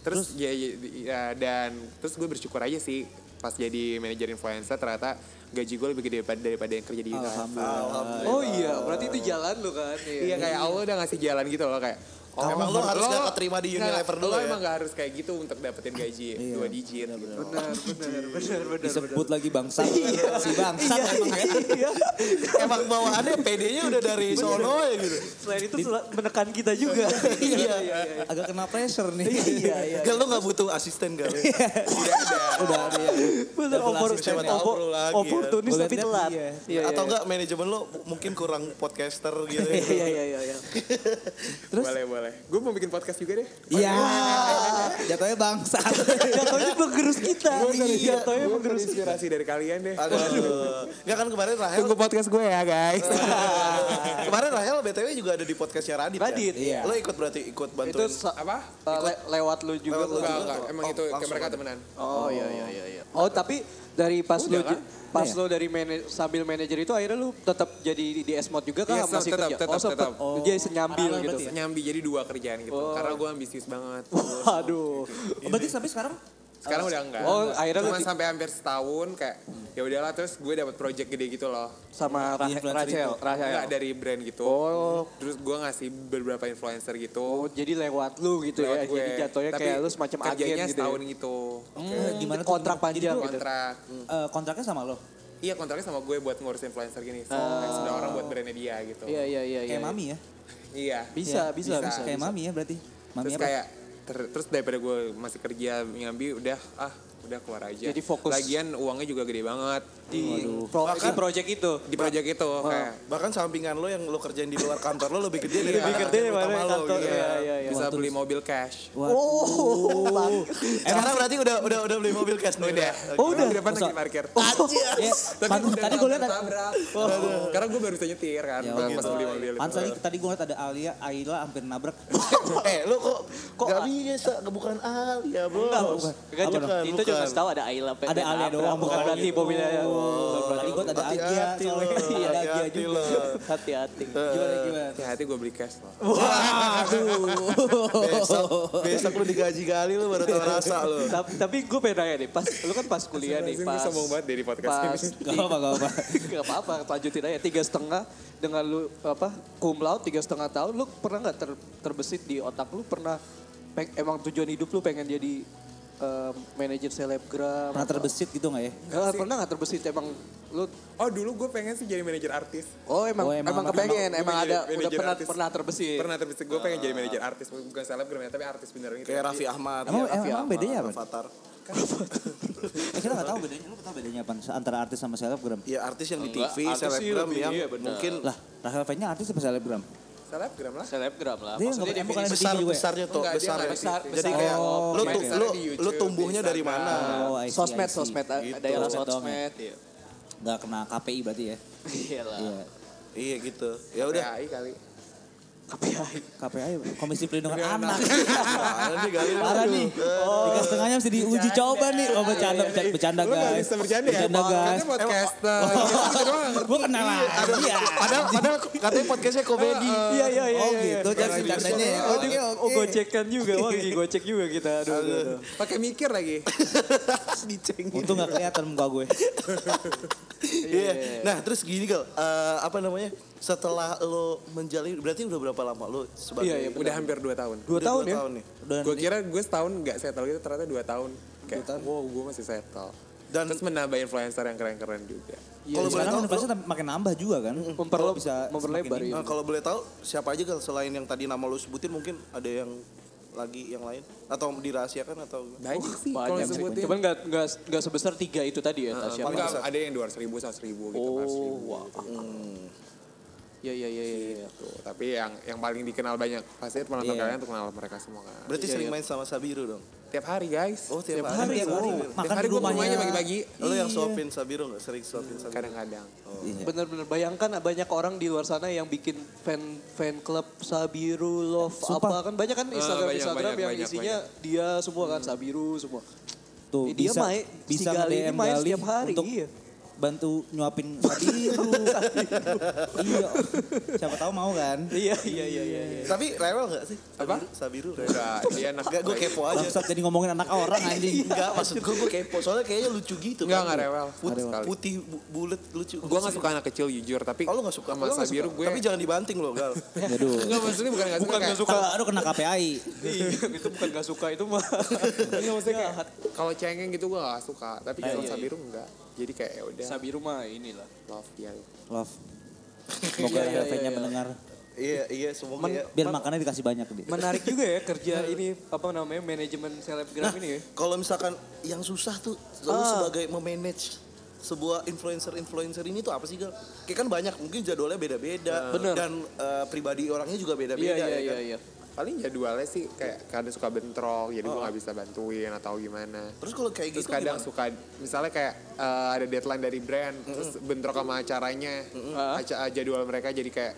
terus, ya, ya, ya, dan terus gue bersyukur aja sih pas jadi manajer influencer ternyata gaji gue lebih gede daripada, daripada yang kerja di Alhamdulillah. Oh iya, berarti itu jalan lu kan? Iya kayak Allah udah ngasih jalan gitu loh kayak Oh, Emang lo harus gak keterima di Unilever dulu lo ya? emang gak harus kayak gitu untuk dapetin gaji Iya, dua digit. Benar, benar, benar, benar. Disebut lagi bangsa. si bangsa emang ya. Iya. Emang bawaannya PD-nya udah dari sono ya gitu. Selain itu menekan kita juga. Iya. Agak kena pressure nih. Iya, iya. Gal lo gak butuh asisten Gal. udah ada ya. Bener, opor, ya. Ya. oportunis tapi telat. iya. Iya, Atau iya. enggak manajemen lo mungkin kurang podcaster gitu. Iya, iya, iya, iya. Terus? boleh boleh gue mau bikin podcast juga deh Iya. Jatuhnya bangsa. Jatuhnya menggerus kita. Iya. Jatuhnya gue menggerus inspirasi dari kalian deh Aduh. Enggak kan kemarin Rahel tunggu podcast gue ya guys kemarin Rahel BTW juga ada di podcastnya Radit. Radit, kan? iya. Lo ikut berarti ikut Itu bantuin. sa- apa uh, le- lewat lu juga. Lewat lu juga. emang Oh, itu mereka temenan Oh iya iya iya iya. Oh tapi dari pas lu kan? Pas Iya. lo dari mana- sambil manajer itu akhirnya lu tetap jadi di, di S-Mode juga kah Iya, masih tetap, kerja? tetap, oh, tetap. Oh. Jadi senyambil Paralel gitu. ya? Nyambi jadi dua kerjaan gitu. Oh. Karena gue ambisius banget. Waduh. Oh, berarti sampai sekarang Sekarang udah enggak. Oh, akhirnya Cuma sampai hampir setahun kayak ya udahlah terus gue dapat project gede gitu loh. Sama Ra- influencer Rachel. Rachel. Enggak dari brand gitu. Oh. Terus gue ngasih beberapa influencer gitu. Oh, jadi lewat lu gitu lewat ya. gue. Jadi jatuhnya Tapi kayak lu semacam agen gitu. setahun ya. gitu. Hmm, Gimana tuh? kontrak panjang gitu. Kontrak. eh, kontraknya sama lo? Iya kontraknya sama gue buat ngurus influencer gini. Kayak sudah orang buat brandnya dia gitu. Iya, iya, iya. Kayak iya. mami ya? Iya. Bisa, Iya, bisa, bisa. Kayak mami ya berarti. Mami terus apa? kayak ter- terus daripada gue masih kerja nyambi udah ah udah keluar aja. Jadi fokus. Lagian uangnya juga gede banget di, pro, di project itu. di project itu kayak Bahkan sampingan lo yang lo kerjain di luar kantor lo lebih gede dari Lebih gede daripada kantor. gitu. Iya, iya, iya. bisa beli mobil cash. Oh, Sekarang berarti udah udah udah beli mobil cash nih. Udah. Oh, udah? Di depan lagi parkir. Ya, tadi gue lihat. Karena gue baru nyetir kan Ya, pas beli mobil tadi, tadi gue liat ada Alia, Aila hampir nabrak. eh lo kok kok gak bisa bukan Alia bro. Enggak, bukan. Itu cuma tahu ada Ayla Pe- Ada Alia doang, bukan berarti gitu. Mobilnya. Tadi gue ada Agia, soalnya. Iya, ada Agia Hati-hati juga. Hati-hati. Gimana, gimana? Hati-hati gue beli cash loh. Besok besok lo digaji kali lo baru tau rasa lo. tapi, tapi gue pengen nanya nih, pas lu kan pas kuliah nih, pas sombong banget di podcast pas ini. Gak apa, gak apa. Gak apa-apa, lanjutin aja. Tiga setengah dengan lu apa cum laude tiga setengah tahun, lu pernah nggak ter, terbesit di otak lu pernah peng- emang tujuan hidup lu pengen jadi eh, manajer selebgram? Pernah terbesit gitu gak ya? Nggak, pernah nggak terbesit emang lu? Oh dulu gue pengen sih jadi manajer artis. Oh emang Oh, emang, emang- kepengen, emang pengen ada udah pernah artis. pernah terbesit. Pernah terbesit gue pengen jadi manajer artis bukan selebgram ya tapi artis beneran gitu. Kayak Raffi Ahmad. Emang, ya, Raffi emang Ahmad, bedanya apa? Avatar. Eh, kita gak tahu bedanya. Lu tau bedanya apa antara artis sama selebgram? Ya artis yang di TV, selebgram yang iya, benar. mungkin Lah, Rahel V-nya artis apa selebgram? Selebgram lah. Selebgram lah. Dia Maksudnya definisi- bukan besar juga ya? besarnya tuh Enggak, dia besar. nggak besar, Jadi besar. kayak Oh, lu tuh besar lu lu tumbuhnya dari mana? Oh, see, sosmed, see. sosmed, Gitu. daerah Sosmed doang sosmed. Iya. Gak kena KPI berarti ya? Iya lah. Iya. Iya gitu. Ya udah. PAI kali. KPI. KPI, Komisi Pelindungan Pelindungan Anak. Parah nih nih. Tiga setengahnya mesti diuji coba nih. Oh bercanda, bercanda, bercanda Lu nggak guys. bisa bercanda ya? Bercanda guys. Katanya podcaster. Gue kenal lah. Iya. Padahal padahal katanya podcastnya komedi. Iya iya iya. Oh iya, iya. gitu, jadi bercandanya ya. Oh, Oke, oh gocekkan juga, wah lagi gocek juga kita. Aduh, aduh. Pakai mikir lagi. Dicengin. Untung gak kelihatan muka gue. Iya. Nah, terus gini gal, eh, apa namanya? Setelah lo menjalani, berarti udah berapa lama lo sebagai? Iya, iya, Udah hampir 2 tahun. Dua tahun ya? nih. Dan Gue kira gue setahun gak settle gitu ternyata 2 tahun. Kayak wow gue masih settle. Dan Terus menambah influencer yang keren-keren juga. Kalau Kalau boleh tahu, inflasi makin nambah juga kan. Memperle- bisa memperlebar semakin ya. Nah, kalau boleh tahu siapa aja gal selain yang tadi nama lo sebutin mungkin ada yang lagi yang lain atau dirahasiakan atau Banyak sih kalau Banyak sih. Cuman nggak nggak nggak sebesar tiga itu tadi ya, Tasya. Nggak ada yang 200 ribu, 100 ribu gitu. 400 ribu. Oh, wah. Iya iya iya iya. iya. Tuh, tapi yang yang paling dikenal banyak pasti penonton Iya. kalian untuk kenal mereka semua kan. berarti Iya, sering iya. main sama Sabiru dong? Tiap hari guys. Oh tiap, Tiap hari. hari, Tiap hari. Tiap Makan hari gue rumahnya. pagi-pagi. Lo yang suapin Sabiru nggak sering suapin Sabiru? Kadang-kadang. Iya. Bener-bener bayangkan banyak orang di luar sana yang bikin fan fan club Sabiru Love Sumpah. apa kan banyak kan Instagram banyak, Instagram banyak, yang banyak, isinya dia semua kan Sabiru semua. Tuh Eh, dia bisa main, bisa si Gali ini nge-DM main Gali setiap hari, untuk iya. Bantu nyuapin Sabiru. iya. Siapa tahu mau kan? Iya iya iya iya. iya. Tapi rewel nggak sih? Apa? Sabiru? Rewel. Enggak, dia anak Enggak, gue kepo aja. Bangsat jadi ngomongin anak orang anjing. Enggak, maksud gue gue kepo. Soalnya kayaknya lucu gitu. Enggak, kan. enggak rewel. Putih, bulat lucu. Gue gak suka anak kecil jujur, tapi Oh lu gak suka? sama Sabiru suka? gue. Tapi jangan dibanting loh, Gal. Aduh. Enggak maksudnya bukan gak suka. Bukan gak suka. Aduh kena KPI. Iya, itu bukan gak suka itu mah. Enggak maksudnya kayak kalau cengeng gitu gue gak suka. Tapi kalau iya, iya. Sabiru enggak. Jadi kayak ya udah Sabiru mah inilah. love ya. Love. Semoga Iya, iya, Rahel V-nya iya. mendengar. Iya, iya semoga Men- ya. Biar makannya dikasih banyak dia. Menarik juga ya kerja ini apa namanya manajemen selebgram ini ya. Kalau misalkan yang susah tuh lo Ah. sebagai memanage sebuah influencer-influencer ini tuh apa sih Gal? Kayak kan banyak mungkin jadwalnya beda-beda Bener. dan eh, pribadi orangnya juga Iya beda-beda iya ya iya kan? iya. Paling jadwalnya sih kayak kadang suka bentrok, jadi gue gak bisa bantuin atau gimana. Terus kalau kayak Terus gitu kadang gimana? suka, misalnya kayak eh, ada deadline dari brand, terus bentrok sama acaranya, Ah. aca- jadwal mereka jadi kayak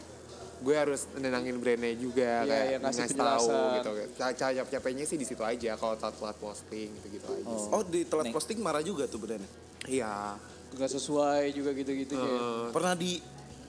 gue harus nenangin brandnya juga, kayak iya, ngasih ngasih tahu gitu. Capek capeknya sih di situ aja kalau telat-telat posting gitu gitu aja. sih. Oh di telat posting marah juga tuh brandnya. Iya. nggak sesuai juga gitu-gitu ya. Pernah di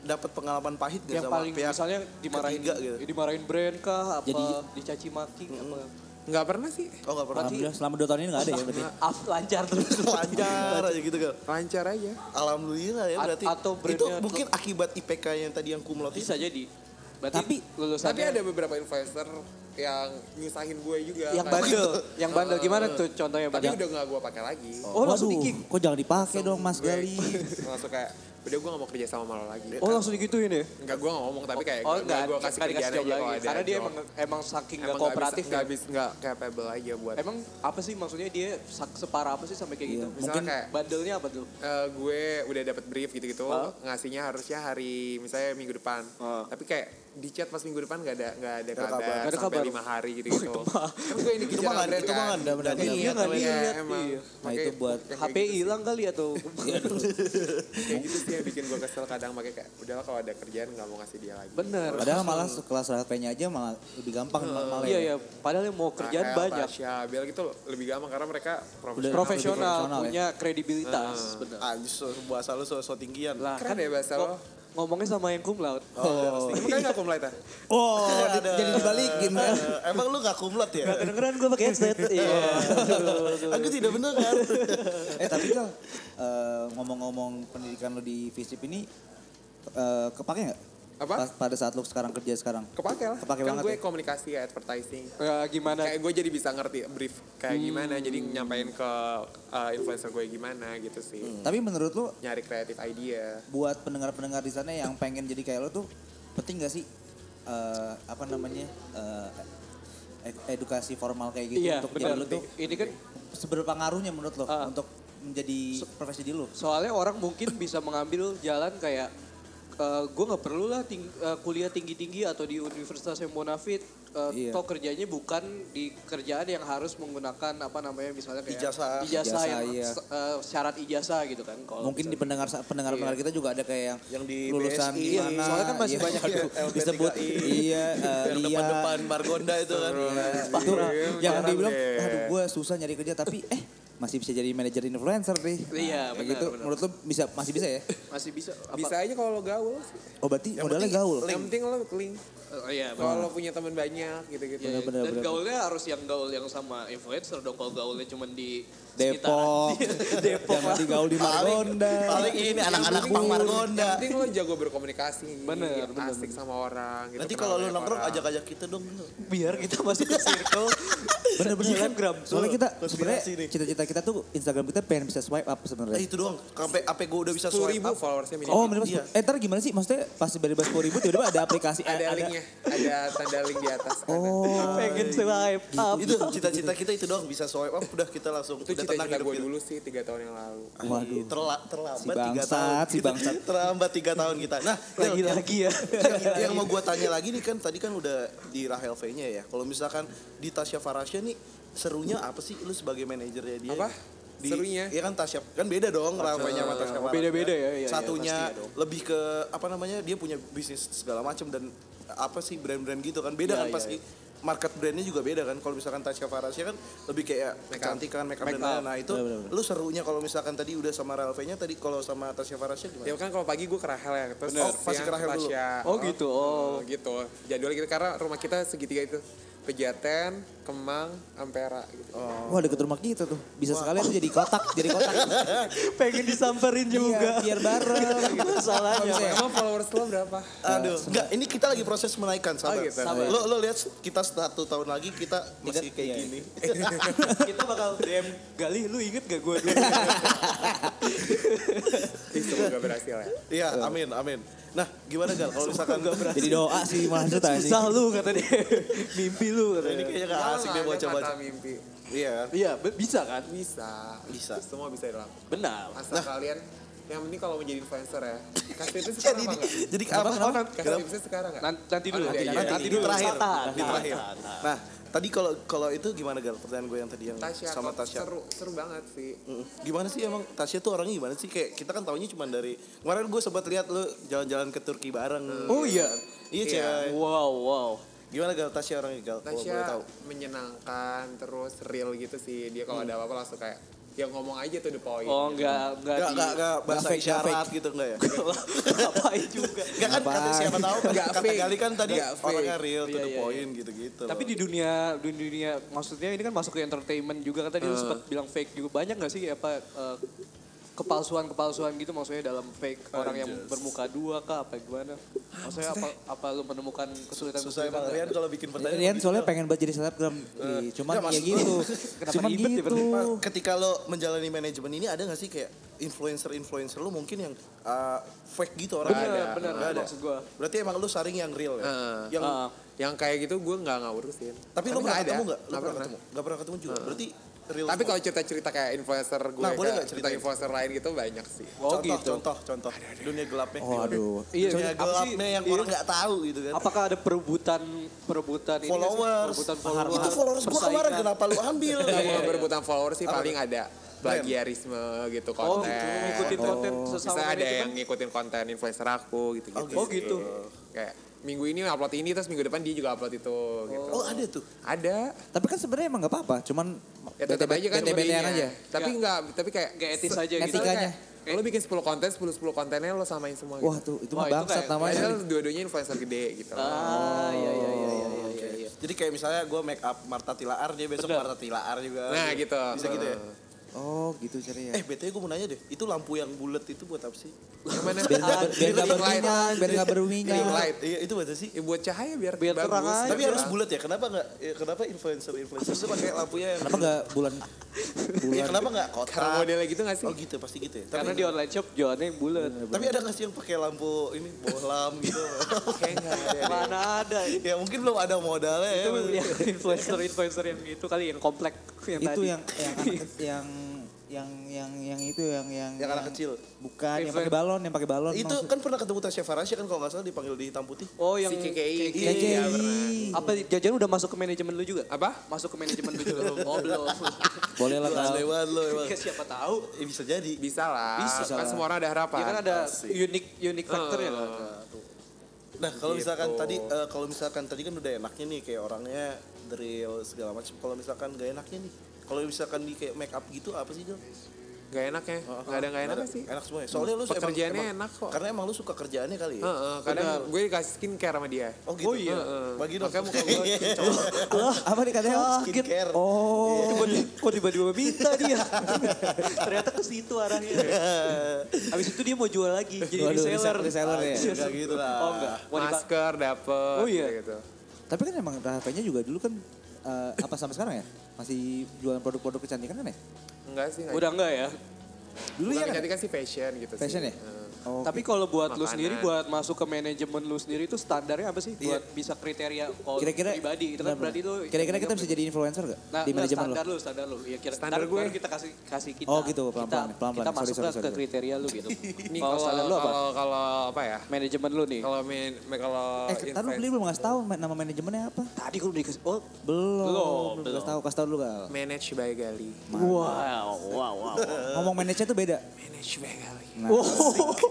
dapat pengalaman pahit gak yang sama paling pihak misalnya dimarahin ketiga gitu? dimarahin brand kah apa Jadi- dicaci maki apa Nggak pernah sih. Oh gak pernah. Alhamdulillah selama dua tahun ini nggak ada ya berarti. up lancar terus Lancar aja gitu kan. Lancar aja. Alhamdulillah ya A- berarti. atau itu mungkin akibat IPK yang tadi yang kumlot itu. bisa jadi berarti Tapi- lulusannya Tapi ada beberapa influencer yang nyusahin gue juga. yang Kayak- bandel yang bandel gimana tuh contohnya Tapi bandel udah nggak gue pakai lagi. oh langsung Waduh, kok jangan dipakai dong Mas Gali. langsung kayak udah gue gak mau kerja sama lo lagi. oh langsung digituin ya? Enggak gue gak ngomong tapi kayak oh gue enggak gue kasih kerjaan aja lagi. kalau ada karena dia emang emang saking Emang nggak kooperatif nggak ya bisa nggak capable aja buat emang apa sih maksudnya dia sak- separah apa sih sampai kayak gitu? misalnya mungkin kayak bandelnya apa tuh? eh, gue udah dapat brief gitu-gitu Hah? ngasihnya harusnya hari misalnya minggu depan. Ah. tapi kayak di chat pas minggu depan gak ada nggak ada Nggak ada kabar. Nggak ada sampai kabar. lima hari gitu gitu kan gue ini Itu mah nggak- upgrade itu mah kan. nggak benar-benar Iya, Iya, nggak iya, dilihat, iya. Nah, itu buat HP hilang kali atau kayak gitu sih yang bikin gue kesel kadang makanya kayak udahlah kalau ada kerjaan nggak mau ngasih dia lagi bener Padahal malah sekelas HP-nya aja malah lebih gampang malah. iya ya. ya padahal yang mau kerjaan banyak Bel gitu lebih gampang karena mereka profesional ya. punya kredibilitas bener Anjir, so, bahasa lu so, so tinggian. lah Keren kan ya bahasa lo. Ngomongnya sama yang cum laude Oh, Emang kan gak ah? Oh, Ada- jadi dibalikin kan. Emang lu gak kumlot ya? kedengeran gue pakai headset iya Aku tidak benar kan? eh tapi kan eh, ngomong-ngomong pendidikan lo di FISIP ini eh, kepake nggak? Apa? Pas- pada saat lo sekarang kerja sekarang. Kepake lah. Kepake kan banget gue ya? komunikasi advertising. Ya, gimana Kayak gue jadi bisa ngerti brief kayak gimana. Jadi nyampein ke uh, influencer gue gimana gitu sih. Tapi menurut lo Nyari kreatif idea. buat pendengar-pendengar di sana yang pengen jadi kayak lo tuh penting gak sih eh, apa namanya eh, ed- edukasi formal kayak gitu iya untuk benar jadi lo tuh ini kan seberapa ngaruhnya menurut lo Ah. untuk menjadi profesi di lo? soalnya orang mungkin bisa mengambil jalan kayak gue nggak perlu lah ting- eh, kuliah tinggi tinggi atau di universitas yang bonafit eh, Iya. toh kerjanya bukan di kerjaan yang harus menggunakan apa namanya misalnya kayak Ijazah. ijazah, yang iya. eh, syarat ijazah gitu kan kalau Mungkin di pendengar pendengar pendengar kita juga ada kayak yang, Yang di lulusan BSI. di Iya, mana? soalnya kan masih iya. banyak Aduh, LP3I. disebut iya eh, Yang Lia. depan-depan Margonda itu kan. Itu yang Parah dia bilang, deh. aduh gue susah nyari kerja tapi eh masih bisa jadi manajer influencer nih. Iya, Kayak benar, gitu. benar. Menurut lo bisa masih bisa ya? masih bisa apa? Bisa aja kalau lo gaul sih. Oh berarti Yang modalnya penting gaul. Yang penting lo link. Oh, iya Kalau lo punya teman banyak gitu-gitu. Iya, benar, dan benar. gaulnya harus yang gaul yang sama influencer dong kalau gaulnya cuma di Depok. sekitaran. Depok Jangan digaul di Margonda. Paling ini anak-anak Bang Margonda. Yang penting lo jago berkomunikasi. Bener, Asik sama orang. Gitu, Nanti kalau lu banyak nongkrong ajak-ajak kita dong. biar kita masuk ke circle Bener-bener kan Instagram. Soalnya kita sebenarnya cita-cita kita tuh Instagram kita pengen bisa swipe up sebenarnya. itu doang. Sampai AP gue udah bisa 10 swipe up. followersnya minimal. Oh minimal Iya. Eh ntar gimana sih? Maksudnya pas bebas 10 ribu tiba-tiba ada aplikasi. ada eh, linknya, ada tanda link di atas. Oh. pengen swipe up Itu cita-cita kita itu doang bisa swipe up udah kita langsung Itu udah tenang cita-cita hidup gue kita. dulu sih tiga tahun yang lalu. Waduh. Terla, terlambat Si tiga tahun. si bangsat. terlambat tiga tahun kita. Nah, Del, yang, lagi-lagi ya yang, yang mau gue tanya lagi nih kan tadi kan udah di Rahel V-nya ya. Kalau misalkan di Tasya Farasya nih serunya apa sih lu sebagai manajernya dia? Apa? Serunya? Iya kan Tasya kan beda dong Rahel V-nya sama Tasya. Beda-beda ya, iya, iya, Satunya ya lebih ke apa namanya dia punya bisnis segala macam dan apa sih brand-brand gitu kan beda Iya, kan iya, pasti market brandnya juga beda kan kalau misalkan Tasya Farasya kan lebih kayak Make kecantikan make up dan Make up. lain-lain. nah itu Bener, bener, bener. lu serunya kalau misalkan tadi udah sama Rahel V-nya tadi kalau sama Tasya Farasya gimana? Ya kan kalau pagi gue ke Rahel ya, terus Bener. Oh, pasti siang ke Rahel dulu. Oh, gitu, oh. gitu. Jadwal gitu karena rumah kita segitiga itu. Pejaten, Kemang, Ampera gitu. Wah deket rumah kita tuh. Bisa sekalian tuh jadi kotak, jadi kotak. pengen disamperin juga Iya, biar bareng. masalahnya Emang followers lo berapa? Aduh, enggak ini kita lagi proses menaikkan sabar. Oh, gitu. Sabar. Lo lo lihat kita satu tahun lagi kita masih kayak iya, gini. kita bakal DM Gali lu inget gak gue dulu Semoga berhasil ya. Iya, amin, amin. Nah, gimana Gal kalau misalkan Jadi doa sih lanjut aja. susah lu kata dia mimpi lu kata ini kayaknya gak asik deh baca baca. kata mimpi. Iya kan? iya bisa kan Bisa. Bisa. Semua bisa dilakukan. benar Asal kalian yang penting kalau mau jadi influencer ya. Kasih itu sekarang apa enggak? Jadi apa? Nanti, Kasih tipsnya sekarang enggak? nanti, nanti dulu nanti, iya, iya, nanti, Nanti di dulu terakhir, tahan. Nah, tadi kalau kalau itu gimana Gal? Pertanyaan gue yang tadi yang Tasya, sama Tasya. seru seru banget sih. Mm. Gimana sih emang Tasya tuh orangnya gimana sih? Kayak kita kan taunya cuma dari kemarin gue sempat lihat lu jalan-jalan ke Turki bareng. Oh, iya? Iya, Iya. cewek. wow wow Gimana Gal Tasya orangnya Gal? Boleh Tasya tahu. menyenangkan terus real gitu sih dia kalau ada apa-apa langsung kayak yang ngomong aja tuh the point. Oh enggak enggak Enggak, enggak, enggak bahasa fake, nggak isyarat gitu enggak ya? ngapain juga. Enggak kan kata siapa tahu kan Nggak kata kali kan tadi orangnya real to Iya, the iya, point gitu-gitu. Tapi di dunia di dunia maksudnya ini kan masuk ke entertainment juga kan tadi lu sempat bilang fake juga banyak nggak sih apa eh, kepalsuan-kepalsuan gitu maksudnya dalam fake orang yang bermuka dua kah apa gimana? Maksudnya apa apa lu menemukan kesulitan susah emang Rian kalau bikin pertanyaan. Rian begitu. soalnya pengen banget jadi selebgram. Ih, Cuman Nggak, ya gitu. Kenapa Cuman ya, gitu. ketika lo menjalani manajemen ini ada gak sih kayak influencer-influencer lo mungkin yang uh, fake gitu orang Bener, ada. bener, Nggak ada. maksud gua. Berarti emang lu saring yang real ya. Heeh. yang Ah. yang kayak gitu gue nggak nggak urusin. tapi lu pernah nggak ketemu ada. gak? Lu Nggak pernah ketemu? Gak pernah ketemu juga. Berarti real. Tapi kalau cerita-cerita kayak influencer gue, Nah, boleh nggak cerita influencer lain gitu banyak sih. Oh contoh, gitu. contoh, contoh. Dunia gelapnya. Oh aduh. Iya, Dunia apa sih? gelapnya yang Iya. orang nggak tahu gitu kan. Apakah ada perebutan perebutan followers. Perebutan followers. Itu followers gua kemarin kenapa lu ambil? Kalau iya, iya. berebutan follower sih paling ada plagiarisme gitu Oh, konten. gitu. Ngikutin konten Bisa sesama ada yang ngikutin konten influencer aku gitu-gitu. Oh, gitu. Kayak minggu ini upload ini terus minggu depan dia juga upload itu gitu. Oh ada tuh. Ada. Tapi kan sebenarnya emang gak apa-apa. Cuman Ya tetap aja kan bete-betean ininya. aja. Tapi enggak, tapi kayak Nggak etis aja gitu. Etikanya. Kayak, lo bikin 10 konten, 10 10 kontennya lo samain semua Wah gitu. tuh itu Wah, mah itu bangsat kayak- namanya. Padahal dua-duanya influencer gede gitu. Ah, iya iya iya iya iya iya. Jadi kayak misalnya gue make up Marta Tilaar, dia besok. Marta Tilaar juga. Nah, gitu. Bisa gitu ya. Oh gitu ceria. Eh BTW gue mau nanya deh, itu lampu yang bulat itu buat apa sih? Yang mana? biar gak, ber- biar gak berminyak, biar gak berminyak. Ring light. Iya itu buat apa sih? Ya buat cahaya biar, Biar bagus. terang aja. Tapi harus bulat ya. Kenapa nggak? Ya, kenapa influencer influencer itu pakai lampunya yang Kenapa gak bulan Ya, kenapa nggak kotak? Karena modelnya gitu gak sih? Oh gitu pasti gitu ya. Tapi, Karena di online shop jualannya yang bulat. tapi ada nggak sih yang pakai lampu ini bohlam gitu? Kayak nggak ada. Mana ada ya mungkin belum ada modalnya ya. itu yang influencer influencer yang itu kali yang komplek yang itu tadi. yang yang yang yang yang yang itu yang yang Yang anak kecil. bukan yang pakai balon yang pakai balon Itu maksud- kan pernah ketemu Tasya Farasya kan kalau nggak salah dipanggil di hitam putih. oh yang Si KKI. Iya, Iya, iya. pernah. apa jajan udah masuk ke manajemen lu juga Apa? masuk ke manajemen lu juga oh belum boleh lah aneh banget lo emang. Ya, siapa tahu Eh, bisa jadi. Bisa lah. Bisa kan lah. semua orang ada harapan. ya kan ada Asik. unik unik faktornya kan Nah kalau Gitu. misalkan tadi eh, kalau misalkan tadi kan udah enaknya nih kayak orangnya drill segala macam. Kalau misalkan gak enaknya nih, kalau misalkan di kayak make up gitu apa sih Jol? Gak enak ya? Gak ada gak enak sih. Enak semua ya. Soalnya lu Pekerjaannya emang- enak kok. Karena emang lu suka kerjaannya kali ya. Heeh, kadang gue dikasih skincare sama dia. Oh gitu. Oh iya. Bagi dong. Makanya muka gue apa nih katanya skincare. oh kok tiba-tiba minta dia ternyata ke situ arahnya habis itu dia mau jual lagi jadi Waduh, reseller reseller ya. Enggak gitu lah. oh enggak masker dapet. Oh iya. gitu. tapi kan emang HP-nya juga dulu kan eh, apa sampai sekarang ya masih jualan produk-produk kecantikan kan ya Enggak sih. enggak. udah enggak ya dulu Bukan ya kan kecantikan sih fashion gitu fashion sih. ya Heeh. Oh, Tapi kalau buat lu Makanan. sendiri, buat masuk ke manajemen lu sendiri itu standarnya apa sih? Buat bisa kriteria kalau kira-kira pribadi. Itu kan berarti lu... kira-kira kita bisa jadi influencer gak Nah, di nggak, manajemen lo standar lu, standar lu. Ya, kira, Standar gue. kita kasih kasih kita. Oh, gitu, pelan-pelan, Kita, pelan-pelan. kita Sorry, masuk sorry, lah sorry, ke sorry. kriteria lu gitu. Ini kalau kalau standar lu apa? kalau kalau apa ya? Manajemen lu nih. Kalau main kalau eh tadi lu beli belum ngasih tahu ma- nama manajemennya apa Tadi gue udah dikasih. Oh, belum Belum, belum kasih tahu kasih tahu dulu gal manage by Gali. wow, wow, wow. ngomong manajer tuh beda Manage by Gali. nah, Oh, iya.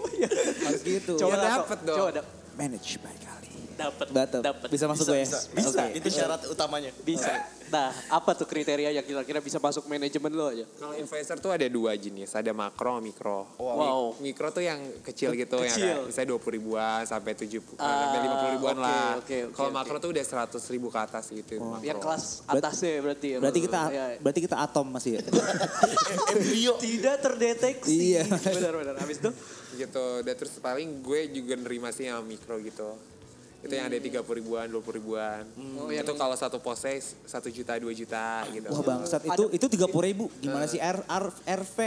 harus gitu Coba Ya, dapet dong. Coba da- manage by kali dapet. Batuk. Dapet. bisa masuk gue ya Bisa, bisa. Oke. Itu syarat utamanya. Bisa. Nah, apa tuh kriteria yang kira-kira bisa masuk manajemen lu aja? Kalau influencer tuh ada dua jenis, ada makro sama mikro. Wow. Mi- Mikro tuh yang kecil gitu Kecil. yang kayak misalnya 20 ribuan sampai 70 Ah, sampai 50 ribuan oke, lah. oke, oke, Kalau oke. makro tuh udah 100 ribu ke atas gitu. makro. Yang kelas atasnya berarti ya. berarti kita Iya. berarti kita atom masih ya Embryo. tidak terdeteksi. Iya. Benar-benar. Habis itu gitu. Dan terus paling gue juga nerima sih yang mikro gitu. Itu yang ada 30 ribuan, 20 ribuan. Oh, itu kalau satu pose 1 juta, 2 juta gitu. wah bangsat itu itu tiga puluh ribu gimana sih R R RV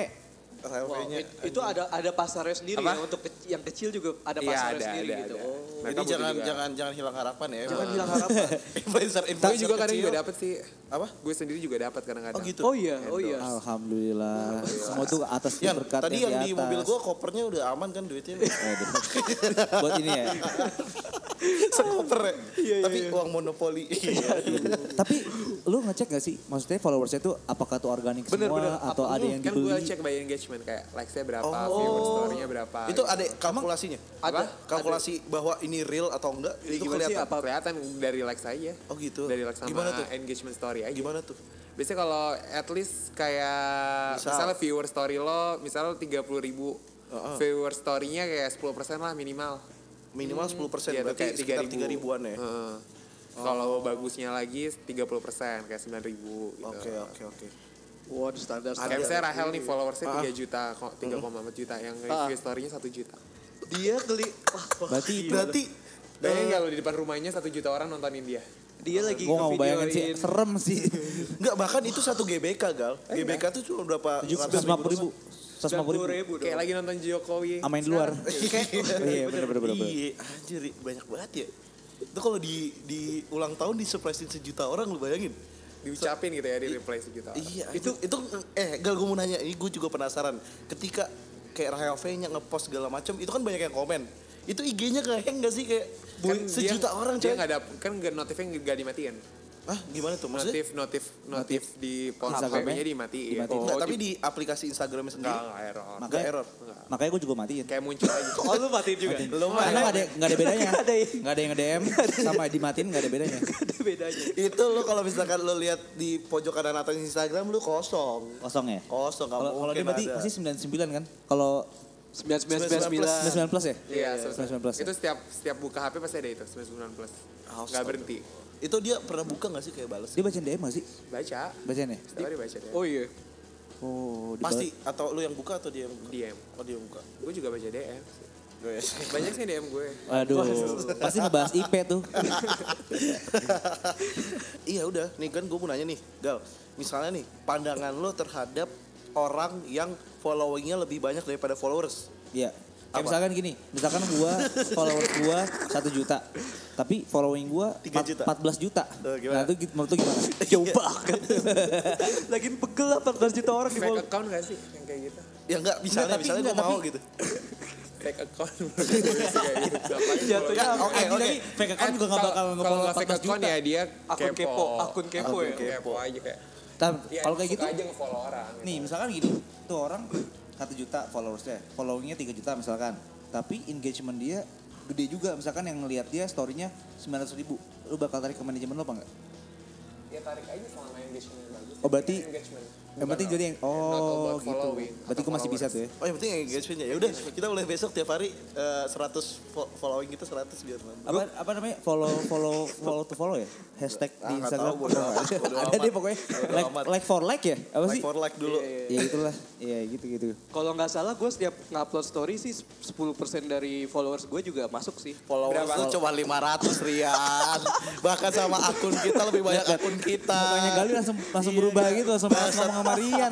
Wow, RV-nya. it- itu ada ada pasarnya sendiri Apa? ya untuk keci- yang kecil juga ada Iya, pasarnya ada, sendiri ada, gitu. ada. Oh. Mereka Jadi jangan juga. jangan jangan hilang harapan ya. Jangan hilang harapan. influencer Gue influencer juga kadang juga dapet sih. Apa? Gue sendiri juga dapat kadang-kadang. Oh gitu. Oh iya, oh iya. alhamdulillah semua tuh atas Yan, berkat tadi yang di atas. mobil gua kopernya udah aman kan duitnya. Buat ini ya Sekoper ya. Iya, Tapi uang monopoli. tapi lu ngecek gak sih maksudnya followersnya tuh apakah tuh organik Bener, semua bener. atau ada yang Kan gue dibeli cek by engagement kayak likes-nya berapa, Oh. viewer story-nya berapa. Itu ada kalkulasinya. Ada. Kalkulasi bahwa ini real atau enggak itu gimana sih kelihatan. apa kelihatan dari likes aja. Oh gitu. Dari likes sama Gimana tuh? engagement story aja. Gimana tuh? Biasanya kalau at least kayak Misal. misalnya viewer story lo, misalnya 30 ribu Heeh. viewer story-nya kayak 10% lah minimal. Minimal 10% Iya, tuh berarti kayak sekitar 3.000. 3 ribuan ya. Heeh. Kalau bagusnya lagi 30% kayak 9 ribu gitu. Oke oke oke. Waduh standar Kayak misalnya Rahel nih followersnya Ah. 3 juta, kok 3,4 juta yang review story-nya 1 juta. Dia keli Berarti itu Berarti Bayangin nggak lo di depan rumahnya 1 juta orang nontonin dia. dia lagi gue gak mau bayangin sih serem sih. Enggak bahkan itu satu GBK gal. GBK tuh cuma berapa? Tujuh ratus lima puluh ribu. Seratus lima puluh 90 ribu. Kayak lagi nonton Jokowi. Amain di luar. Iya bener bener. bener. Iya, anjir banyak banget ya. Itu kalau di di ulang tahun disurprisein sejuta orang lu bayangin. Diucapin gitu ya di replay sejuta orang. Iya, itu itu eh gal gue mau nanya, ini gue juga penasaran. Ketika kayak Rahel V-nya ngepost segala macam, itu kan banyak yang komen. Itu IG-nya keheng gak sih kayak Kan sejuta dia, orang dia coy? nggak ada kan notifnya nggak dimatiin Ah, gimana tuh maksudnya? notif notif notif di ponsel Instagramnya? Dimatiin Dimatiin. Enggak, tapi di aplikasi Instagramnya sendiri nggak nggak error nggak Makanya error. makanya gue juga matiin. kayak muncul aja Oh lu matiin juga? Lo Karena nggak ada nggak ada bedanya. Nggak ada. Nggak ada yang nge-DM sama dimatiin nggak ada bedanya. Ada bedanya. itu lo kalau misalkan lo lihat di pojok kanan atas Instagram lo kosong. Kosong ya. Kosong nggak Kalau kalau mungkin dia berarti pasti 99 kan? Kalau 99 9999. plus ya? Iya, 99 plus. itu setiap setiap buka HP pasti ada itu 99 plus Astaga. nggak berhenti Itu dia pernah buka gak sih kayak balas? Dia bacain DM gak sih? baca Bacain ya? setiap hari baca dia Oh iya. Oh, Pasti atau lu yang buka atau dia yang buka? DM Oh dia yang buka. gue juga baca DM sih. Gue banyak sih DM gue Aduh, pasti ngebahas IP tuh. iya udah, nih kan gue mau nanya nih, Gal. Misalnya nih, pandangan lo terhadap orang yang followingnya lebih banyak daripada followers. Iya. Kayak Apa? misalkan gini, misalkan gua followers gua 1 juta. Tapi following gua Tiga empat- juta. 14 juta. Eh, gimana? Nah, itu menurut lu gimana? Jauh banget. Lagi pegel lah 14 juta orang di fake follow. account gak sih yang kayak gitu Ya enggak, misalnya, tapi misalnya enggak, mau tapi- gitu. fake account gitu Jatuhnya Oke, oke. tapi fake account juga gak kalau- bakal kalau nge-follow nggak fake 14 account juta. ya dia Akun kepo, akun kepo ya. kepo aja kayak Tapi ya, kalau kayak gitu, aja nge-follow orang gitu. nih misalkan gini, tuh orang 1 juta followersnya, followingnya 3 juta misalkan. Tapi engagement dia gede juga, misalkan yang ngelihat dia story-nya 900 ribu. Lu bakal tarik ke manajemen lo apa enggak? ya tarik aja selama engagement bagus Oh, berarti- engagement Yang penting jadi yang, oh gitu. Berarti gue masih bisa tuh ya. Oh yang penting engagementnya. Ya udah, kita mulai besok tiap hari eh, 100 fo- following kita 100 biar nambah. apa apa namanya follow follow follow to follow ya hashtag Ah, di nggak Instagram tahu, bodo amat, bodo ada deh pokoknya like like for like ya apa Like sih for like dulu. ya itulah ya gitu gitu Kalau nggak salah gue setiap ngupload story sih 10% dari followers gue juga masuk sih. Followers tuh cuma 500 Rian. Bahkan sama akun kita lebih banyak akun kita. Pokoknya Gali langsung langsung Iya. berubah gitu langsung ngomong sama Rian.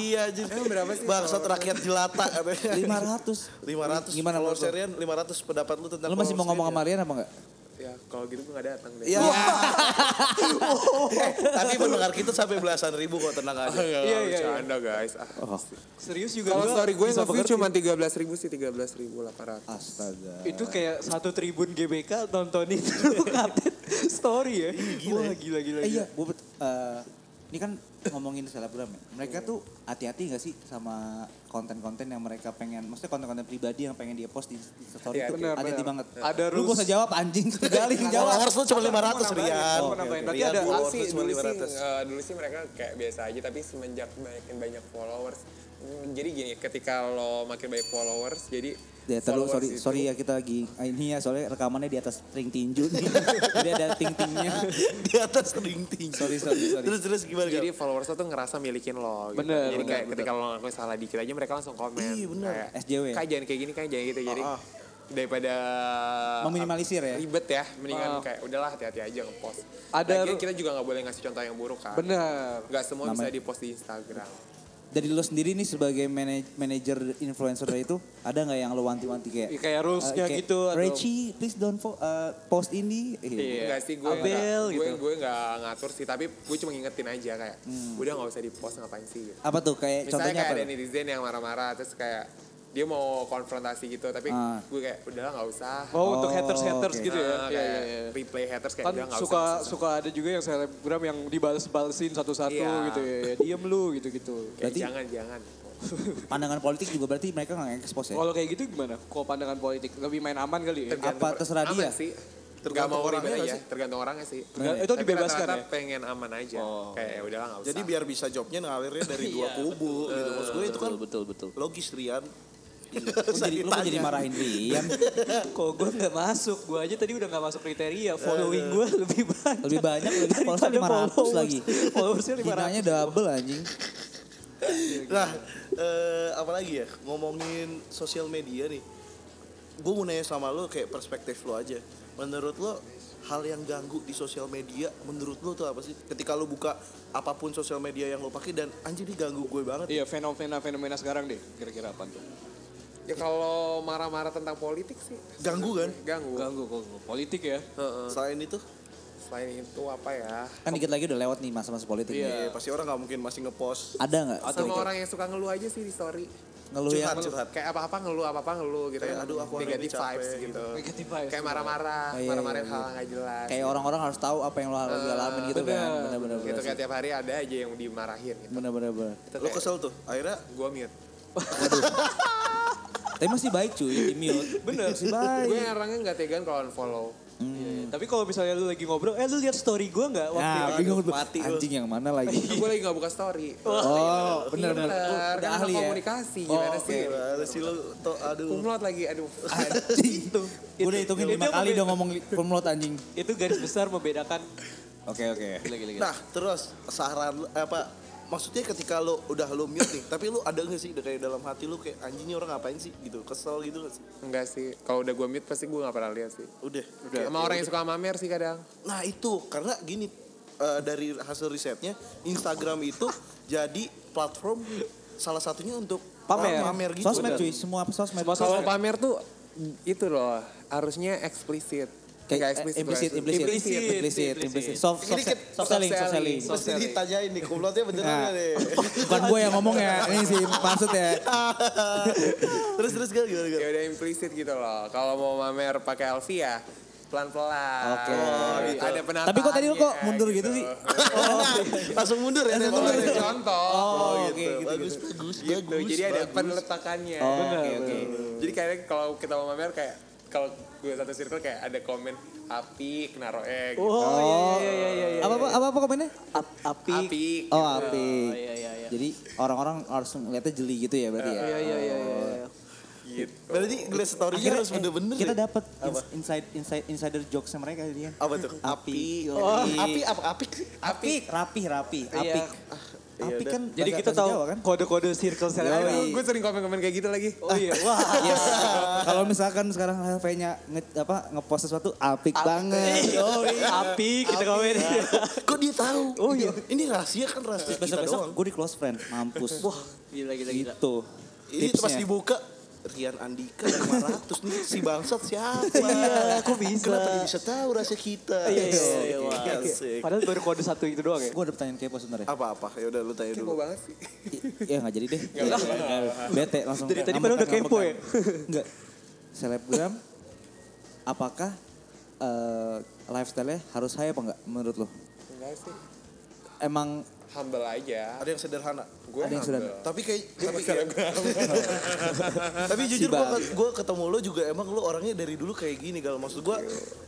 Iya anjing. berapa sih Bangsat rakyat jelata katanya. 500 500 Gimana lu? Rian 500 pendapat lu tentang lu masih mau ngomong sama Rian apa enggak ya kalau gitu gue gak datang deh ya? Iya. Eh, Tapi pendengar kita sampai belasan ribu kok tenang aja. Iya, iya, iya. bercanda guys. Ah. Serius juga Kalau gua story gue nge-view cuma 13 ribu sih, 13 ribu 800. astaga Itu kayak satu tribun GBK nontonin lu update story ya. Wah gila gila. eh, gila. iya gua bet- eh, ini kan ngomongin selebgram ya mereka tuh hati-hati gak sih sama konten-konten yang mereka pengen maksudnya konten-konten pribadi yang pengen dia post di, di story itu benar, hati-hati banget Ada lu rules. gak usah jawab anjing Gali yang jawab Followers lu cuma 500 Rian. Mau nambahin. Berarti Rian, ada dulu followers sih, lu cuma dulu sih, 500. eh, dulu sih mereka kayak biasa aja, tapi semenjak makin banyak followers, jadi gini, ketika lo makin banyak followers, jadi Ya terlalu followers sorry itu- sorry ya kita lagi ah, ini ya soalnya rekamannya di atas ring tinju nih. Jadi ada ting-tingnya. Di atas ring ting. Sorry sorry sorry. Terus terus gimana? Jadi followers lo tuh ngerasa milikin lo. Gitu. Bener, Jadi bener, kayak ketika lo ngelakuin salah dikit aja mereka langsung komen. Iya, bener. Kayak, SJW. Kak jangan kayak gini, kak jangan gitu. Jadi Ah, ah. daripada Meminimalisir ya? ribet ya, mendingan Ah. kayak udahlah hati-hati aja ngepost. Ada Lagian kita juga nggak boleh ngasih contoh yang buruk kan. Bener. Gak semua bisa Namanya- dipost di Instagram. Dari lo sendiri nih sebagai manaj- manajer influencer itu ada nggak yang lo wanti-wanti kayak Ya, kayak rulesnya eh, kayak, gitu, atau- Richie, please don't fo- uh, post ini. Iya. Enggak sih gue Abel nggak- gue gitu. gue nggak ngatur sih tapi gue cuma ngingetin aja kayak Hmm. udah nggak usah dipost ngapain sih gitu. Apa tuh kayak Misalnya contohnya kayak apa? ada netizen yang marah-marah terus kayak dia mau konfrontasi gitu tapi Ah. gue kayak udahlah nggak usah. Oh, untuk Oh, haters-haters oke. gitu ya. Nah, Iya, kayak iya, iya. replay haters kayak Kan udah nggak suka usah. suka ada juga yang selebgram yang dibales-balesin satu-satu Iya. gitu ya. ya. Diem lu gitu-gitu. Kayak Berarti- jangan jangan. Pandangan politik juga berarti mereka nggak expose ya? Kalau kayak gitu gimana? Kok pandangan politik lebih main aman kali ya? Tergantung Apa terserah aman dia? sih. Tergantung mau orangnya ribet aja, sih? tergantung orangnya sih. Tergantung- itu Tapi dibebaskan ya? pengen aman aja. Oh. Kayak ya udahlah nggak usah. Jadi biar bisa jobnya ngalirnya dari dua kubu gitu. Maksud gue itu kan betul betul. logis Rian. Lu jadi, lu kok jadi marahin Rian. Kok gue nggak masuk, gue aja tadi udah nggak masuk kriteria. Following gue lebih banyak. Lebih banyak lebih followersnya Daripada 500 followers. lagi. Followersnya 500. Hinanya double anjing. Nah, eh, apalagi ya ngomongin sosial media nih. Gue mau nanya sama lo kayak perspektif lo aja. Menurut lo hal yang ganggu di sosial media menurut lo tuh apa sih? Ketika lo buka apa pun sosial media yang lo pakai dan anjir ini ganggu gue banget. Iya fenomena-fenomena sekarang deh, kira-kira apa tuh? Ya kalau marah-marah tentang politik sih Ganggu kan? ganggu. Ganggu kok politik ya. Heeh. Selain itu, Selain itu apa ya? Kan dikit lagi udah lewat nih masa-masa politik. Iya. eh, pasti orang nggak mungkin masih ngepost Ada nggak? Sama orang yang suka ngeluh aja sih di story. Ngeluh yang curhat, curhat. Kayak apa-apa ngeluh, apa-apa ngeluh gitu. Kayak, aduh, aku capek, vibes gitu. gitu. Negative vibes. Kayak marah-marah, Oh, iya, marah-marahin iya, hal yang nggak jelas. kayak orang-orang harus tahu apa yang lo lagi alamin gitu kan. bener. Bener-bener. gitu kayak tiap hari ada aja yang dimarahin gitu. Bener-bener. Lo kesel tuh. Akhirnya gua mute. Tapi masih baik cuy di mute. Bener. Masih baik. Gue orangnya nggak tegan kalau unfollow. Iya, Tapi kalau misalnya lu lagi ngobrol, eh lu lihat story gue nggak waktu Nah, itu? mati lu. Anjing yang mana lagi? gue lagi nggak buka story. Oh, bener bener. Bener, Udah kan ahli ya. komunikasi Oh, gimana sih? gimana sih lo tuh aduh. Kumlot lagi, aduh. Anjing. Gue udah hitungin itu lima kali udah ngomong kumlot anjing. Itu garis besar membedakan. Oke oke. Nah, terus saran lu- eh, apa maksudnya ketika lo udah lo mute nih, tapi lo ada gak sih udah kayak dalam hati lo kayak anjingnya orang ngapain sih gitu, kesel gitu gak sih? Enggak sih, kalau udah gue mute pasti gue gak pernah lihat sih. Udah. Udah. Sama orang yang suka mamer sih kadang. Nah, itu karena gini eh, dari hasil risetnya Instagram itu jadi platform salah satunya untuk Pamer. orang pamer gitu. Sosmed cuy, semua sosmed. Kalau pamer tuh itu loh, harusnya eksplisit. Kayak eksplisit. implisit, bukan. implisit, Implisit, implisit, implisit. implisit. Soft, soft, Ini soft, soft selling, soft selling. soft Mesti ditanyain nih kumlotnya beneran Nah. gak nih? Bukan gue yang ngomong ya, ini sih maksud ya. terus terus gimana gimana? Ya udah implisit gitu loh. Kalau mau mamer pakai LV ya pelan-pelan. Oke. Oh, gitu. Ada penataannya. Tapi kok tadi lu kok mundur gitu sih? Langsung mundur ya? Langsung mundur. Contoh. Oh, gitu. oke, gitu, bagus, gitu. bagus, Gitu. bagus, Jadi ada bagus. penletakannya. Oh, oke, oke. Jadi kayak kalau kita mau mamer kayak kalau gue satu circle kayak ada komen api naro E gitu. Oh, iya, iya, iya, iya, iya. Apa apa apa, apa komennya? Ap- api. Api. Oh api. Oh, iya, iya, iya. Jadi orang-orang harus ngeliatnya jeli gitu ya berarti ya. Iya, iya, iya, iya. Gitu. Berarti ngeliat story-nya harus eh, bener-bener kita ya? dapat inside inside insider jokes mereka jadi kan. Apa tuh? Api. Oh, api apa apik? Api, rapi, rapi, Iya. apik. Iya Apik udah. kan Jadi kita tahu kan? kode-kode circle saya. Aduh, gue sering komen-komen kayak gitu lagi. Oh iya, wah. Yes. Kalau misalkan sekarang HV-nya nge, apa ngepost sesuatu apik banget. Oh, api kita komen. Kok dia tahu? Oh, iya. Ini rahasia kan rahasia kita Besok-besok gue di close friend, mampus. Wah, gila gila gila. gitu. Ini pas dibuka Rian Andika 500 nih si bangsat siapa? Iya, kok bisa? Kenapa dia bisa tahu rahasia kita? Iya, iya, iya, wah. Asik. Padahal baru kode satu itu doang ya. Gue ada pertanyaan kepo sebenarnya. Apa-apa? Ya udah lu tanya Kepo dulu. banget sih. Ya nggak jadi deh. Bete langsung. Dari tadi padahal udah kepo ya? Enggak. Selebgram apakah eh, lifestyle-nya harus saya apa enggak menurut lo? Enggak sih. Emang Humble aja. Ada yang sederhana. Gue Ada yang humble. sederhana. Tapi kayak tapi tapi jujur gua gua ketemu lo juga emang lo orangnya dari dulu kayak gini kalau maksud gua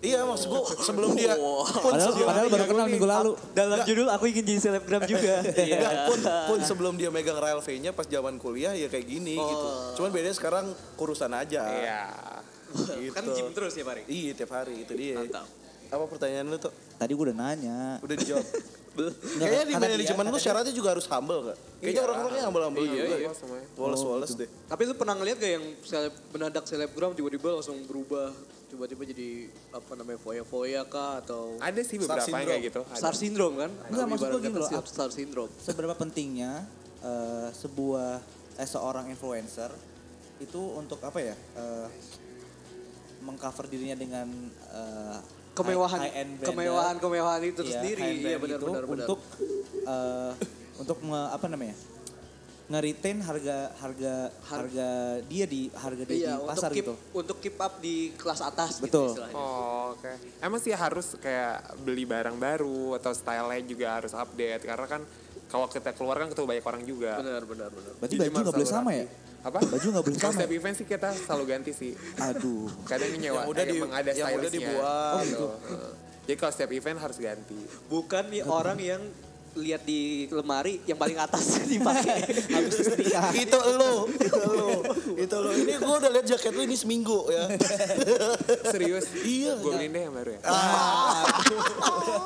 iya maksud gua sebelum dia pun padahal, sebelum, padahal baru kenal minggu lalu. Dalam judul aku ingin jadi selebgram juga. Enggak, pun, pun sebelum dia megang RLV-nya pas zaman kuliah ya kayak gini gitu. Cuman bedanya sekarang kurusan aja. Iya. Gitu. Kan gym terus ya, Pari? Iya tiap hari itu dia. Mantap. Apa pertanyaan lu tuh? Tadi gue udah nanya. Udah dijawab. Kayaknya di manajemen lu syaratnya juga harus humble gak? Kayaknya orang-orangnya humble-humble Iya, juga. iya, semuanya. Woles-woles deh. Tapi lu pernah ngeliat gak yang seleb, mendadak selebgram tiba-tiba langsung berubah tiba-tiba jadi apa namanya foya-foya kah atau Ada sih Star beberapa yang kayak gitu. Ada. star syndrome kan? Enggak, maksud Ibarat gini loh, star syndrome. Seberapa pentingnya eh, sebuah eh, seorang influencer itu untuk apa ya? eh, mengcover dirinya dengan eh, Kemewahan, high- kemewahan, kemewahan itu Iya, sendiri. Iya benar itu benar benar. Untuk eh, untuk me- apa namanya? nge-retain harga harga harga dia di harga dia Iya, di untuk pasar keep gitu. untuk keep up di kelas atas Betul. gitu istilahnya. Oh, oke. Emang sih harus kayak beli barang baru atau style-nya juga harus update karena kan kalau kita keluar kan ketemu banyak orang juga. Benar benar benar. Berarti baju nggak boleh sama ya? Apa? Baju nggak boleh sama. setiap event sih kita selalu ganti sih. Aduh. Kadang nyewa, Yang udah di- emang ada yang udah dibuat. Oh, gitu. Jadi kalau setiap event harus ganti. Bukan nih orang yang lihat di lemari yang paling atas dipakai habis setrika. itu lo, itu lo, itu lo. Ini gue udah lihat jaket lu ini seminggu ya. Serius? Iya. Gue beliin deh yang baru ya. Ah.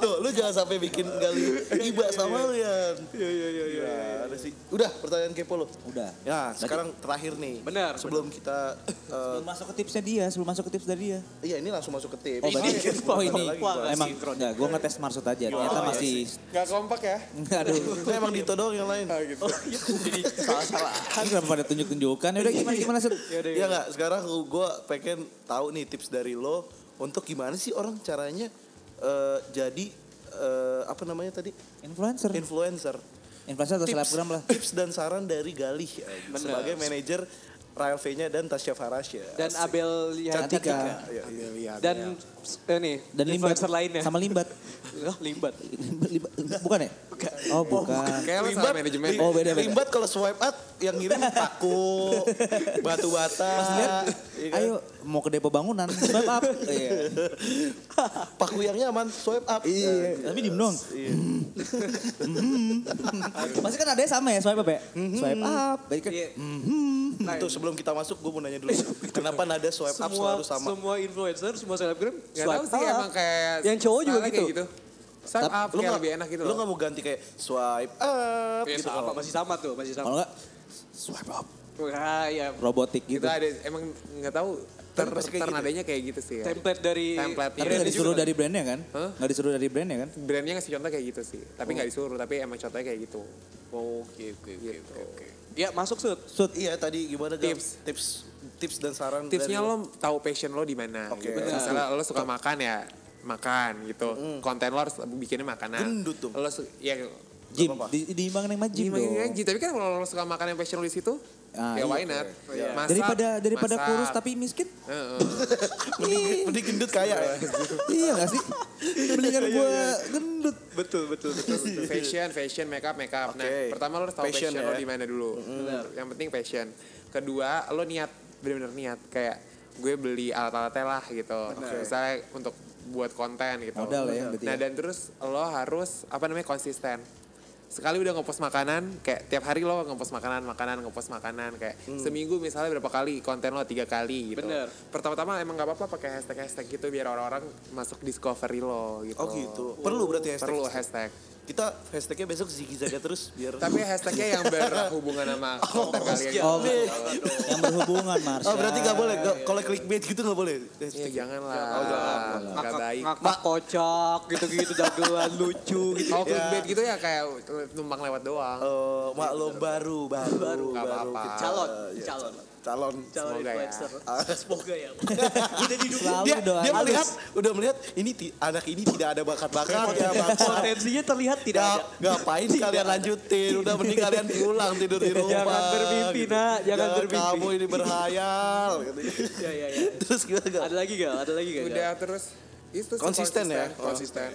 Tuh, lu jangan sampai bikin gali iba sama lu ya. Iya iya iya iya. Ada sih. Udah pertanyaan kepo lo. Udah. Ya, sekarang terakhir nih. Benar, Sebelum kita eh, Sebelum masuk ke tipsnya dia, sebelum masuk ke tips dari dia. iya ini langsung masuk ke tips. Oh, berarti oh ini. Emang enggak, gue ngetes marsut aja. Ternyata masih Gak kompak ya? Aduh. Itu emang Dito doang yang lain. gitu. Salah-salah. Kan kenapa pada tunjuk-tunjukkan? Udah gimana gimana Sud? Iya nggak? Sekarang gue pengen tahu nih tips dari lo untuk gimana sih orang caranya eh, jadi eh, apa namanya tadi Influencer. influencer. Influencer atau selebgram lah. tips dan saran dari Galih ya, sebagai manajer Rael V-nya dan Tasya Farasya. Dan Abel Cantika. Iya, iya. Iya, dan ini Dan limbat. influencer lainnya. Sama limbat. Oh, limbat. Limbat- Bukan ya? Oh bukan. Kayak lo salah manajemen. Oh, beda, beda. Limbat kalau swipe up yang ngirim paku, batu bata. iya kan? Ayo mau ke depo bangunan, swipe up. Iya. Paku yang nyaman, swipe up. Iya. Tapi diem dong. Iya. Pasti kan ada sama ya swipe up ya? Swipe up. Berarti kan Iya. Nah, Tuh sebelum kita masuk gue mau nanya dulu. Kenapa nada swipe up semua selalu sama? semua influencer, semua selebgram Gak tau sih emang kayak Yang cowok juga gitu. kayak gitu. Swipe up Lu kayak nggak- lebih enak gitu Lu loh. gak mau ganti kayak swipe up Ya, gitu sama, kalau- masih sama tuh, masih sama. kalau enggak swipe up. Wah, ya Robotik Gitu gitu. ada emang nggak tahu ter, gitu. ternadanya kayak gitu sih ya. template dari Template, Tapi iya. nggak disuruh dari brandnya kan? Hah? Nggak disuruh dari brandnya kan? Brandnya ngasih contoh kayak gitu sih. Tapi nggak disuruh, tapi emang contohnya kayak gitu. Oh, oke oke Gitu. oke. Ya, masuk Sud. Sud, iya tadi gimana? Tips. tips tips dan saran Tipsnya dari lo tahu passion lo di mana. Oke. gitu. Benar. Misalnya lo suka makan ya makan gitu. Konten lo harus bikinnya makanan. Gendut dong. Lo ya Jim, apa-apa. di, diimbang Gimana dong. aja, tapi kan kalau lo suka makan yang passion lo di situ, Ah, ya iya. why not? Iya. Masak, Daripada daripada masak. kurus tapi miskin. Heeh. mending, mending gendut kaya ya. iya gak sih? Mendingan gue gendut. Betul, betul, betul. fashion, fashion, makeup, makeup. Nah, Oke. pertama lo harus tahu Passion passion, ya. lo di mana dulu. Yang penting passion. Kedua, lo niat, bener-bener niat kayak gue beli alat-alatnya lah gitu. Misalnya untuk buat konten gitu. Modal ya, Nah, ya. dan terus lo harus apa namanya konsisten. Sekali udah ngepost makanan, kayak tiap hari lo ngepost makanan, makanan, ngepost makanan, kayak seminggu misalnya berapa kali konten lo tiga kali gitu. Bener. Pertama-tama emang gak apa-apa pakai hashtag-hashtag gitu biar orang-orang masuk discovery lo gitu. Oh gitu. Perlu berarti hashtag. Perlu hashtag. Kita hashtagnya besok Ziggy Zaga terus biar Tapi hashtagnya yang berhubungan sama konten kalian. Oh, Nih. yang berhubungan Marsha. Oh berarti gak boleh. Nggak- Kalau clickbait gitu gak boleh. Ya Hashtag. jangan lah. Oh, jangan. Nggak baik. ngakak kocak gitu-gitu dagelan lucu gitu. Kalau clickbait gitu ya kayak numpang lewat doang. Eh, maklum baru, baru, baru, baru. apa-apa. Kita- Calon, ya, calon. Calon. Calon Semoga ya. Semoga ya. Udah didukung. Dia, doain. dia melihat, udah melihat ini ti- anak ini tidak ada bakat-bakat ya. Potensinya terlihat tidak Nggak- ada. ngapain kalian lanjutin? Udah mending kalian pulang tidur di rumah. Jangan bermimpi, gitu. nak. Jangan bermimpi. Kamu ini berhayal. gitu. Ya, ya, ya. Terus gimana gak? Ada lagi gak? Ada lagi gak? Udah terus itu sih Konsisten ya? Konsisten.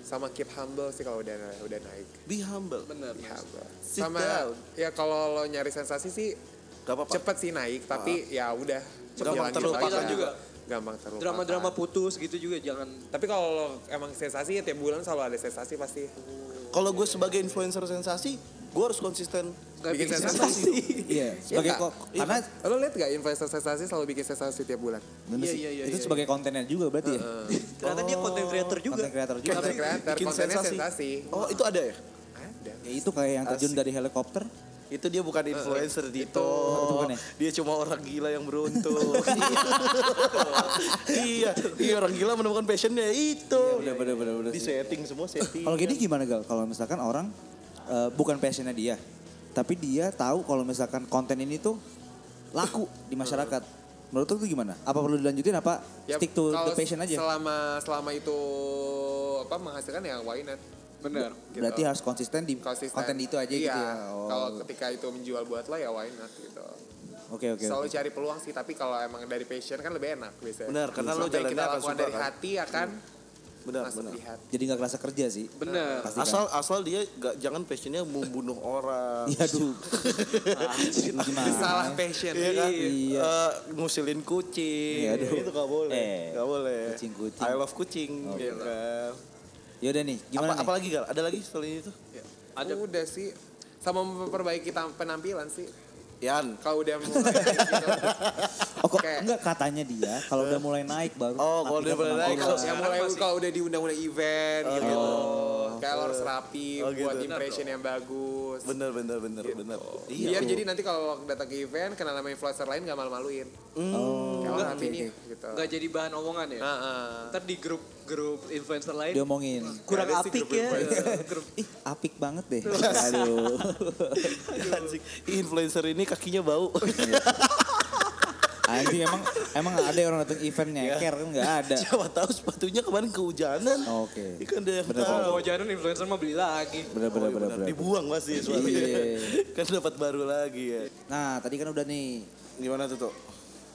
Sama keep humble sih kalau udah udah naik. Be humble. Bener. Be humble. Sit Sama down. ya kalau lo nyari sensasi sih Gak apa-apa. cepet sih naik tapi ya udah cepet Gampang lanjut terlupakan juga. Gampang terlupakan. Drama-drama putus gitu juga jangan. Tapi kalau emang sensasi ya tiap bulan selalu ada sensasi pasti. Kalau gue sebagai influencer sensasi, gue harus konsisten. Gak Bikin bikin sensasi. Iya, sebagai Iya, kok karena Lo liat gak influencer sensasi selalu bikin sensasi tiap bulan? Iya, iya, iya, itu iya. sebagai kontennya juga berarti ya. Ternyata dia content creator juga. Konten kreator juga. Content creator, kontennya sensasi. sensasi. Oh itu ada ya? Ada. Ya itu kayak yang terjun dari helikopter. Itu dia bukan influencer Dito. Itu bukan ya? Dia cuma orang gila yang beruntung. iya, iya orang gila menemukan passionnya itu. Bener bener bener bener. Di setting semua setting. Kalau gini gimana gal? Kalau misalkan orang eh, bukan passionnya dia, tapi dia tahu kalau misalkan konten ini tuh laku di masyarakat. Menurut lu tuh gimana? Apa perlu dilanjutin apa Ya, stick to the passion aja? Selama selama itu apa menghasilkan ya why not? Bener. Gitu. Berarti harus konsisten di Konsisten. konten itu aja iya, gitu ya. Oh. Kalau ketika itu menjual buat lo ya why not gitu. Oke oke. Selalu oke. cari peluang sih, tapi kalau emang dari passion kan lebih enak biasanya. Benar, karena lo jalannya kita akan lakukan suka dari kan. hati akan Benar, masuk benar. di hati. Jadi nggak kerasa kerja sih. Bener. Pasti kan. Asal asal dia gak, jangan passionnya membunuh orang. Iya aduh. Gimana? Salah passion. Iya kan? Iya. Eh, ngusilin kucing. Iya, aduh. Itu gak boleh. Eh, gak boleh. kucing-kucing. I love kucing. ya kan? Yaudah nih, gimana Apa, nih? apalagi Gal? Ada lagi selain itu? Ada udah sih sama memperbaiki penampilan sih. Yan. Kalau udah mulai gitu. Oh kok Kayak- enggak katanya dia kalau udah mulai naik baru. Oh, kalau udah mulai naik, kalau- yang mulai kalau udah diundang-undang event gitu. Kayak lo harus rapi Oh, buat gitu. impression yang bagus. Bener, bener, bener, bener. Biar jadi nanti kalau datang ke event kenal sama influencer lain gak malu-maluin. Oh, Kayak oh, rapi nih oke. gitu. Nggak jadi bahan omongan ya. Heeh. Ntar di grup grup influencer lain Diomongin. kurang sih apik grup ya. influencer. Ih, apik banget deh. Aduh. Anjing, influencer ini kakinya bau. Anjing emang emang ada orang datang event nyeker kan nggak ada. Siapa tahu sepatunya kemarin kehujanan. Oke. Ikan dia yang Bener, tahu. Kalau jalan influencer mah beli lagi. Bener bener bener bener. Dibuang pasti sepatunya. Iya. kan dapat baru lagi ya. Nah tadi kan udah nih Gimana tuh tuh?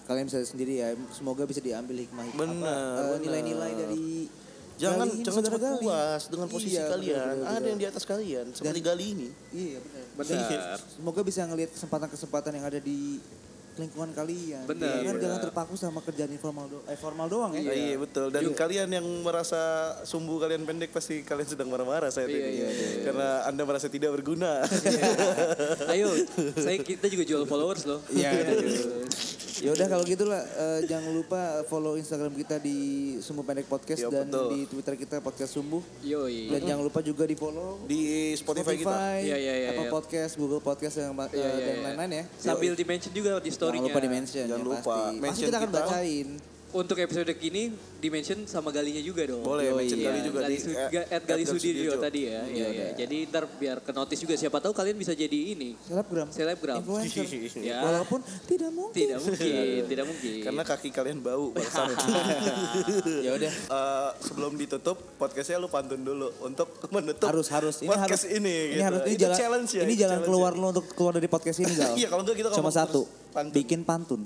kalian bisa sendiri ya. Semoga bisa diambil hikmah Bener, apa, eh, bener. nilai-nilai dari Jangan jangan cepat Gali. puas dengan posisi Iya, bener, kalian. bener, Ada bener. yang di atas kalian seperti Gali ini. Iya benar. Benar. Semoga bisa ngelihat kesempatan-kesempatan yang ada di lingkungan kalian. Benar. Jangan, Iya. jangan terpaku sama kerjaan informal do eh formal doang ya. Iya, iya betul. Dan kalian yang merasa sumbu kalian pendek pasti kalian sedang marah-marah saya Iya, ini. iya, Karena Anda merasa tidak berguna. Ayo, saya kita juga jual followers loh. Iya. Ya udah kalau gitulah eh, jangan lupa follow Instagram kita di Sumbu Pendek Podcast Iya, dan betul. di Twitter kita Podcast Sumbu. Yoi. Dan jangan lupa juga di follow di Spotify, kita. Iya, iya, iya, Apple iya. Podcast, Google Podcast dan, eh, Iya, iya, dan iya. lain-lain ya. Sambil di mention juga di story-nya. Jangan lupa di mention Jangan ya, lupa. pasti. Pasti Mention kita akan kita. bacain. Untuk episode kini di mention sama Galinya juga dong. Boleh Yoi, mention iya. Gali juga Gali di Su- eh, Ga- at Gali Sudirjo tadi ya. Iya, iya. udah. Jadi ntar biar ke notice juga siapa tahu kalian bisa jadi ini. Selebgram. Selebgram. Influencer. Ya. Walaupun tidak mungkin. Tidak mungkin, tidak mungkin. Karena kaki kalian bau. ya udah. Eh, sebelum ditutup podcastnya lu pantun dulu untuk menutup harus harus ini podcast harus ini. ini gitu. harus ini Itu jalan challenge ya. ini jalan challenge keluar ya. lu untuk keluar dari podcast ini Gal Iya, kalau enggak kita cuma satu pantun. bikin pantun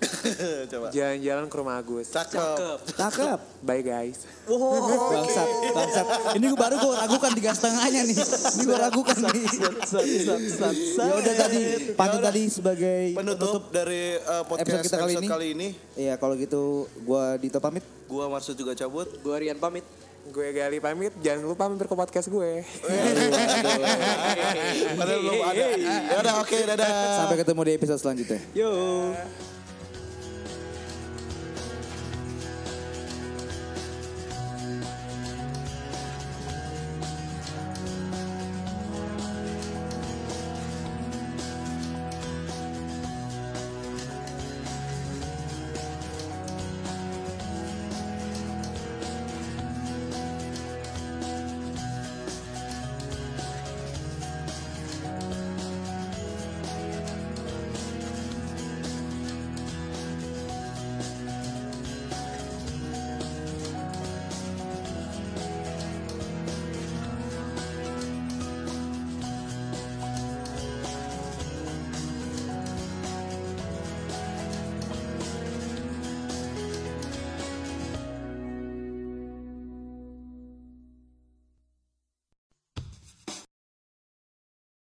Coba. Jalan-jalan ke rumah Agus. Cakep. cakep Bye guys. bangsat bangsat ini gue baru gue ragukan tiga setengahnya nih ini gue ragukan nih ya udah tadi pantun tadi sebagai Penutup dari eh, podcast Episode kita kali episode ini. kali ini. Iya kalau gitu gue Dito pamit Gua Marsud juga cabut. Gue Rian pamit. Gue Gali pamit. Jangan lupa mampir ke podcast gue. Padahal belum ada. Ya udah oke dadah. sampai ketemu di episode selanjutnya Yo.